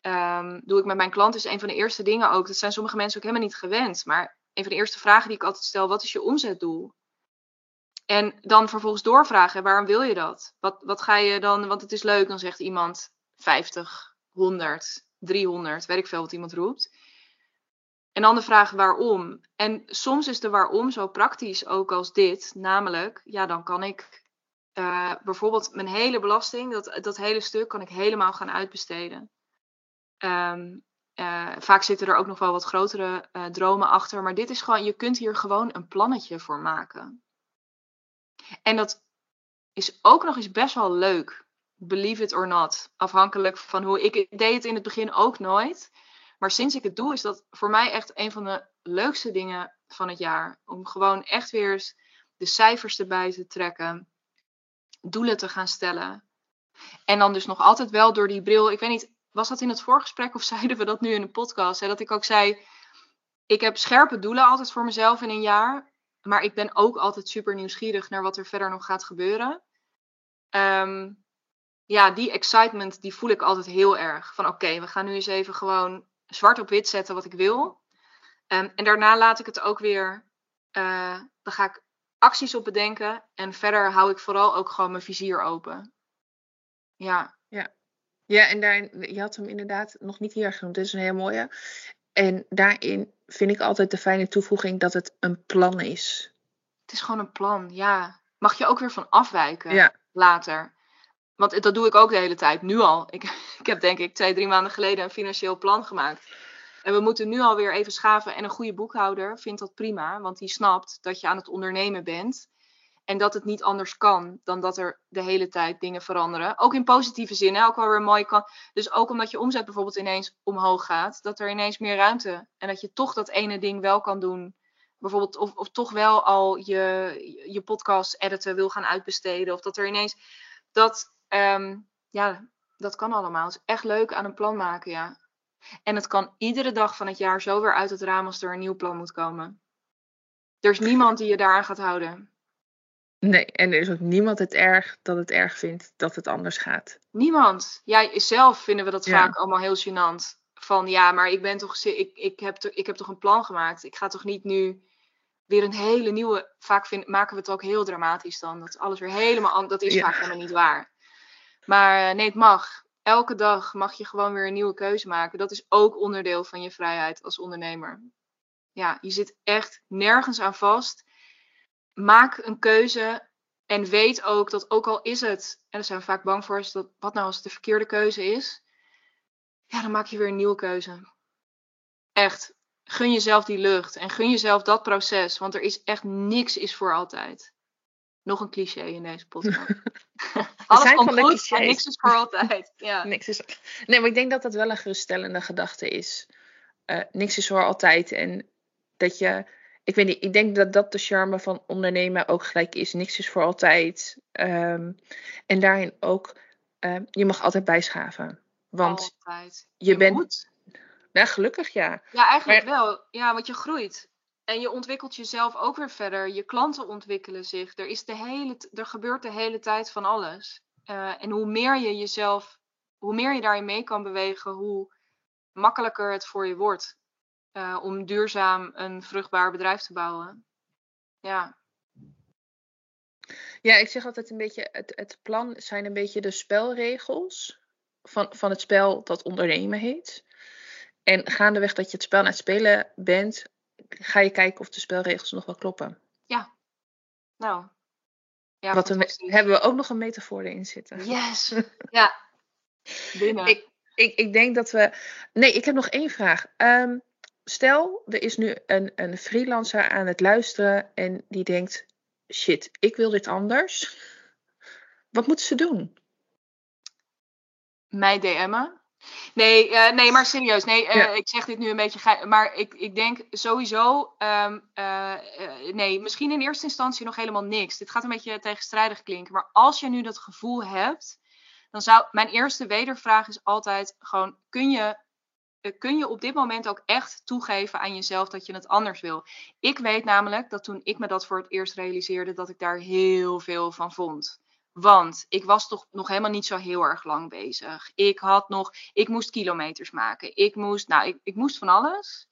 Um, doe ik met mijn klant is een van de eerste dingen ook. Dat zijn sommige mensen ook helemaal niet gewend. Maar een van de eerste vragen die ik altijd stel: wat is je omzetdoel? En dan vervolgens doorvragen, waarom wil je dat? Wat, wat ga je dan, want het is leuk, dan zegt iemand 50, 100, 300, weet ik veel wat iemand roept. En dan de vraag waarom. En soms is de waarom zo praktisch ook als dit, namelijk, ja, dan kan ik uh, bijvoorbeeld mijn hele belasting, dat, dat hele stuk, kan ik helemaal gaan uitbesteden. Um, uh, vaak zitten er ook nog wel wat grotere uh, dromen achter, maar dit is gewoon, je kunt hier gewoon een plannetje voor maken. En dat is ook nog eens best wel leuk. Believe it or not. Afhankelijk van hoe ik deed het in het begin ook nooit. Maar sinds ik het doe, is dat voor mij echt een van de leukste dingen van het jaar. Om gewoon echt weer eens de cijfers erbij te trekken. Doelen te gaan stellen. En dan dus nog altijd wel door die bril. Ik weet niet, was dat in het voorgesprek of *laughs* zeiden we dat nu in de podcast? Hè? Dat ik ook zei, ik heb scherpe doelen altijd voor mezelf in een jaar. Maar ik ben ook altijd super nieuwsgierig naar wat er verder nog gaat gebeuren. Um, ja, die excitement die voel ik altijd heel erg. Van oké, we gaan nu eens even gewoon zwart op wit zetten wat ik wil. Um, en daarna laat ik het ook weer. Uh, dan ga ik acties op bedenken. En verder hou ik vooral ook gewoon mijn vizier open. Ja. Ja, ja en je had hem inderdaad nog niet hier genoemd. Dit is een hele mooie. En daarin vind ik altijd de fijne toevoeging dat het een plan is. Het is gewoon een plan, ja. Mag je ook weer van afwijken ja. later. Want dat doe ik ook de hele tijd, nu al. Ik, *laughs* ik heb denk ik twee, drie maanden geleden een financieel plan gemaakt. En we moeten nu alweer even schaven. En een goede boekhouder vindt dat prima, want die snapt dat je aan het ondernemen bent. En dat het niet anders kan dan dat er de hele tijd dingen veranderen. Ook in positieve zin, hè? ook wel weer mooi kan. Dus ook omdat je omzet bijvoorbeeld ineens omhoog gaat, dat er ineens meer ruimte. En dat je toch dat ene ding wel kan doen. Bijvoorbeeld, of, of toch wel al je, je podcast editen wil gaan uitbesteden. Of dat er ineens. Dat, ehm, ja, dat kan allemaal. Het is echt leuk aan een plan maken, ja. En het kan iedere dag van het jaar zo weer uit het raam als er een nieuw plan moet komen. Er is niemand die je daaraan gaat houden. Nee, en er is ook niemand het erg dat het erg vindt dat het anders gaat. Niemand. Jij zelf vinden we dat vaak allemaal heel gênant. Van ja, maar ik ben toch, ik, ik, heb, toch, ik heb toch een plan gemaakt. Ik ga toch niet nu weer een hele nieuwe. Vaak vind, maken we het ook heel dramatisch dan. Dat alles weer helemaal anders. Dat is vaak helemaal niet waar. Maar eh, nee, het mag. Elke dag mag je gewoon weer een nieuwe keuze maken. Dat is ook onderdeel van je vrijheid als ondernemer. Ja, je zit echt nergens aan vast maak een keuze en weet ook dat ook al is het, en daar zijn we vaak bang voor, is dat wat nou als het de verkeerde keuze is, ja, dan maak je weer een nieuwe keuze. Echt, gun jezelf die lucht en gun jezelf dat proces, want er is echt niks is voor altijd. Nog een cliché in deze podcast. *laughs* *laughs* Alles komt goed clichés. en niks is voor altijd. *laughs* Ja. niks is... Nee, maar ik denk dat dat wel een geruststellende gedachte is. Uh, niks is voor altijd en dat je ik weet niet, ik denk dat dat de charme van ondernemen ook gelijk is. Niks is voor altijd. Ehm, en daarin ook, ehm, je mag altijd bijschaven. Want altijd. je, bent. Moet. Gelukkig ja. Ja, eigenlijk wel. Ja, want je groeit. En je ontwikkelt jezelf ook weer verder. Je klanten ontwikkelen zich. Er, is de hele, er gebeurt de hele tijd van alles. Uh, en hoe meer je jezelf, hoe meer je daarin mee kan bewegen, hoe makkelijker het voor je wordt. Uh, om duurzaam een vruchtbaar bedrijf te bouwen. Ja. Ja, ik zeg altijd een beetje, het, het plan zijn een beetje de spelregels van, van het spel dat ondernemen heet. En gaandeweg dat je het spel aan het spelen bent, ga je kijken of de spelregels nog wel kloppen. Ja. Nou. Ja, Wat we, hebben we ook nog een metafoor erin zitten. Yes. *laughs* ja. Binnen. Ik, ik, ik denk dat we. Nee, ik heb nog één vraag. Um, stel, er is nu een, een freelancer aan het luisteren en die denkt: shit, ik wil dit anders. Wat moeten ze doen? Mij DM'en. Nee, uh, nee, maar serieus. Nee, uh, ik zeg dit nu een beetje. Maar ik, ik denk sowieso. Um, uh, nee, misschien in eerste instantie nog helemaal niks. Dit gaat een beetje tegenstrijdig klinken. Maar als je nu dat gevoel hebt. Dan zou mijn eerste wedervraag is altijd gewoon: kun je eh, kun je op dit moment ook echt toegeven aan jezelf dat je het anders wil. Ik weet namelijk dat toen ik me dat voor het eerst realiseerde, dat ik daar heel veel van vond. Want ik was toch nog helemaal niet zo heel erg lang bezig. Ik had nog, ik moest kilometers maken. Ik moest, nou, ik, ik moest van alles.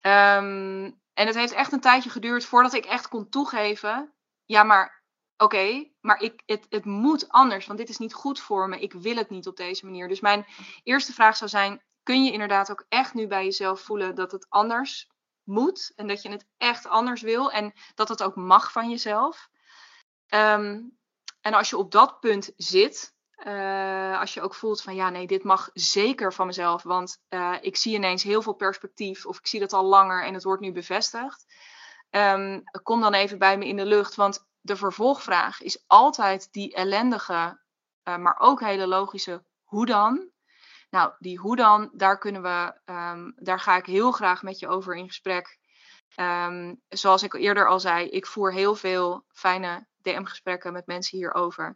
Ehm, en het heeft echt een tijdje geduurd voordat ik echt kon toegeven. Ja, maar oké, maar ik, het, het moet anders, want dit is niet goed voor me. Ik wil het niet op deze manier. Dus mijn eerste vraag zou zijn: kun je inderdaad ook echt nu bij jezelf voelen dat het anders moet. En dat je het echt anders wil. En dat het ook mag van jezelf. Ehm, en als je op dat punt zit, uh, als je ook voelt van ja, nee, dit mag zeker van mezelf. Want uh, ik zie ineens heel veel perspectief. Of ik zie dat al langer en het wordt nu bevestigd. Um, kom dan even bij me in de lucht. Want de vervolgvraag is altijd die ellendige, uh, maar ook hele logische hoe dan? Nou, die hoe dan, daar kunnen we, um, daar ga ik heel graag met je over in gesprek. Um, zoals ik eerder al zei, ik voer heel veel fijne DM-gesprekken met mensen hierover.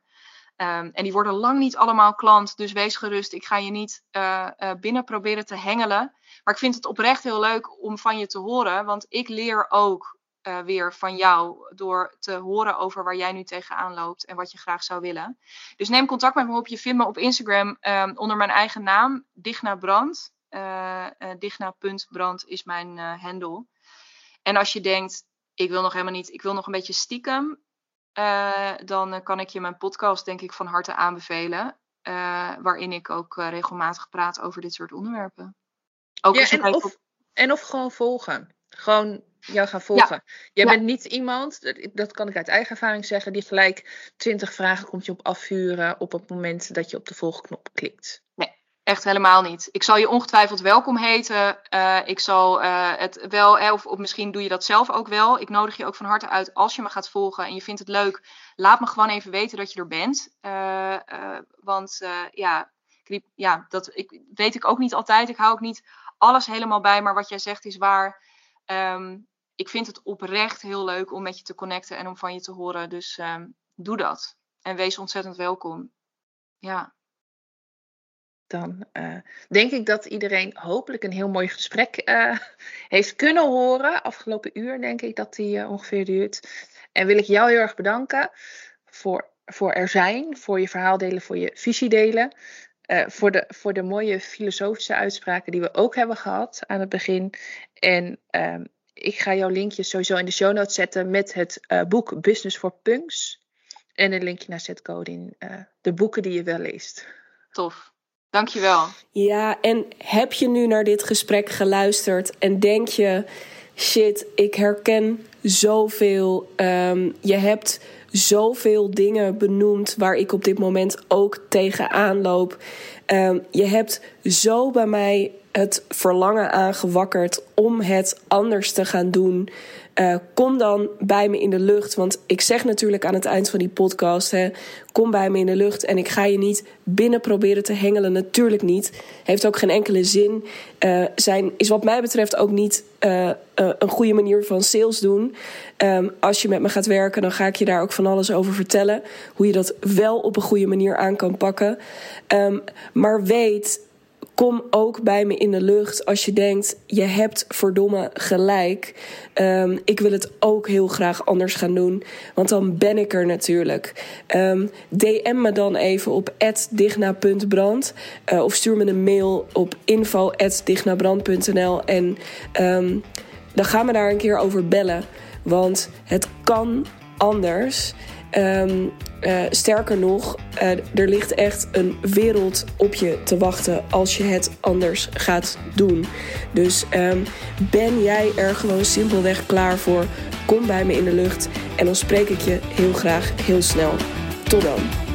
Um, en die worden lang niet allemaal klant, dus wees gerust. Ik ga je niet uh, binnen proberen te hengelen. Maar ik vind het oprecht heel leuk om van je te horen, want ik leer ook uh, weer van jou door te horen over waar jij nu tegenaan loopt en wat je graag zou willen. Dus neem contact met me op. Je vindt me op Instagram um, onder mijn eigen naam, Digna Brand. Uh, uh, Digna.brand is mijn handle. En als je denkt, ik wil nog helemaal niet, ik wil nog een beetje stiekem, dan kan ik je mijn podcast denk ik van harte aanbevelen. waarin ik ook regelmatig praat over dit soort onderwerpen. Ook ja, en, of, en of gewoon volgen. Gewoon jou gaan volgen. Jij bent niet iemand, dat kan ik uit eigen ervaring zeggen, die gelijk twintig vragen komt je op afvuren op het moment dat je op de volgknop klikt. Nee, Echt helemaal niet. Ik zal je ongetwijfeld welkom heten. Uh, ik zal uh, het wel, of, of, misschien doe je dat zelf ook wel. Ik nodig je ook van harte uit als je me gaat volgen en je vindt het leuk. Laat me gewoon even weten dat je er bent. Uh, want ja, ja, dat ik, weet ik ook niet altijd. Ik hou ook niet alles helemaal bij, maar wat jij zegt is waar. Um, ik vind het oprecht heel leuk om met je te connecten en om van je te horen. Dus um, doe dat. En wees ontzettend welkom. Ja dan uh, denk ik dat iedereen hopelijk een heel mooi gesprek uh, heeft kunnen horen. Afgelopen uur denk ik dat die uh, ongeveer duurt. En wil ik jou heel erg bedanken voor, voor er zijn, voor je verhaal delen, voor je visie delen. voor, de, voor de mooie filosofische uitspraken die we ook hebben gehad aan het begin. En ehm, ik ga jouw linkje sowieso in de show notes zetten met het boek Business for Punks. En een linkje naar Setcode de boeken die je wel leest. Tof. Dankjewel. Ja, en heb je nu naar dit gesprek geluisterd en denk je, shit, ik herken zoveel. Um, je hebt zoveel dingen benoemd waar ik op dit moment ook tegenaan loop. Um, je hebt zo bij mij het verlangen aangewakkerd om het anders te gaan doen. Uh, kom dan bij me in de lucht. Want ik zeg natuurlijk aan het eind van die podcast: hè, kom bij me in de lucht. En ik ga je niet binnen proberen te hengelen. Natuurlijk niet. Heeft ook geen enkele zin. Uh, zijn, is wat mij betreft ook niet uh, een goede manier van sales doen. Um, als je met me gaat werken, dan ga ik je daar ook van alles over vertellen. Hoe je dat wel op een goede manier aan kan pakken. Um, maar weet kom ook bij me in de lucht als je denkt: je hebt verdomme gelijk. Um, ik wil het ook heel graag anders gaan doen, want dan ben ik er natuurlijk. DM me dan even op digna.brand uh, of stuur me een mail op info.dignabrand.nl en um, dan gaan we daar een keer over bellen. Want het kan anders. Um, uh, sterker nog, uh, er ligt echt een wereld op je te wachten als je het anders gaat doen. Dus um, ben jij er gewoon simpelweg klaar voor? Kom bij me in de lucht en dan spreek ik je heel graag heel snel. Tot dan.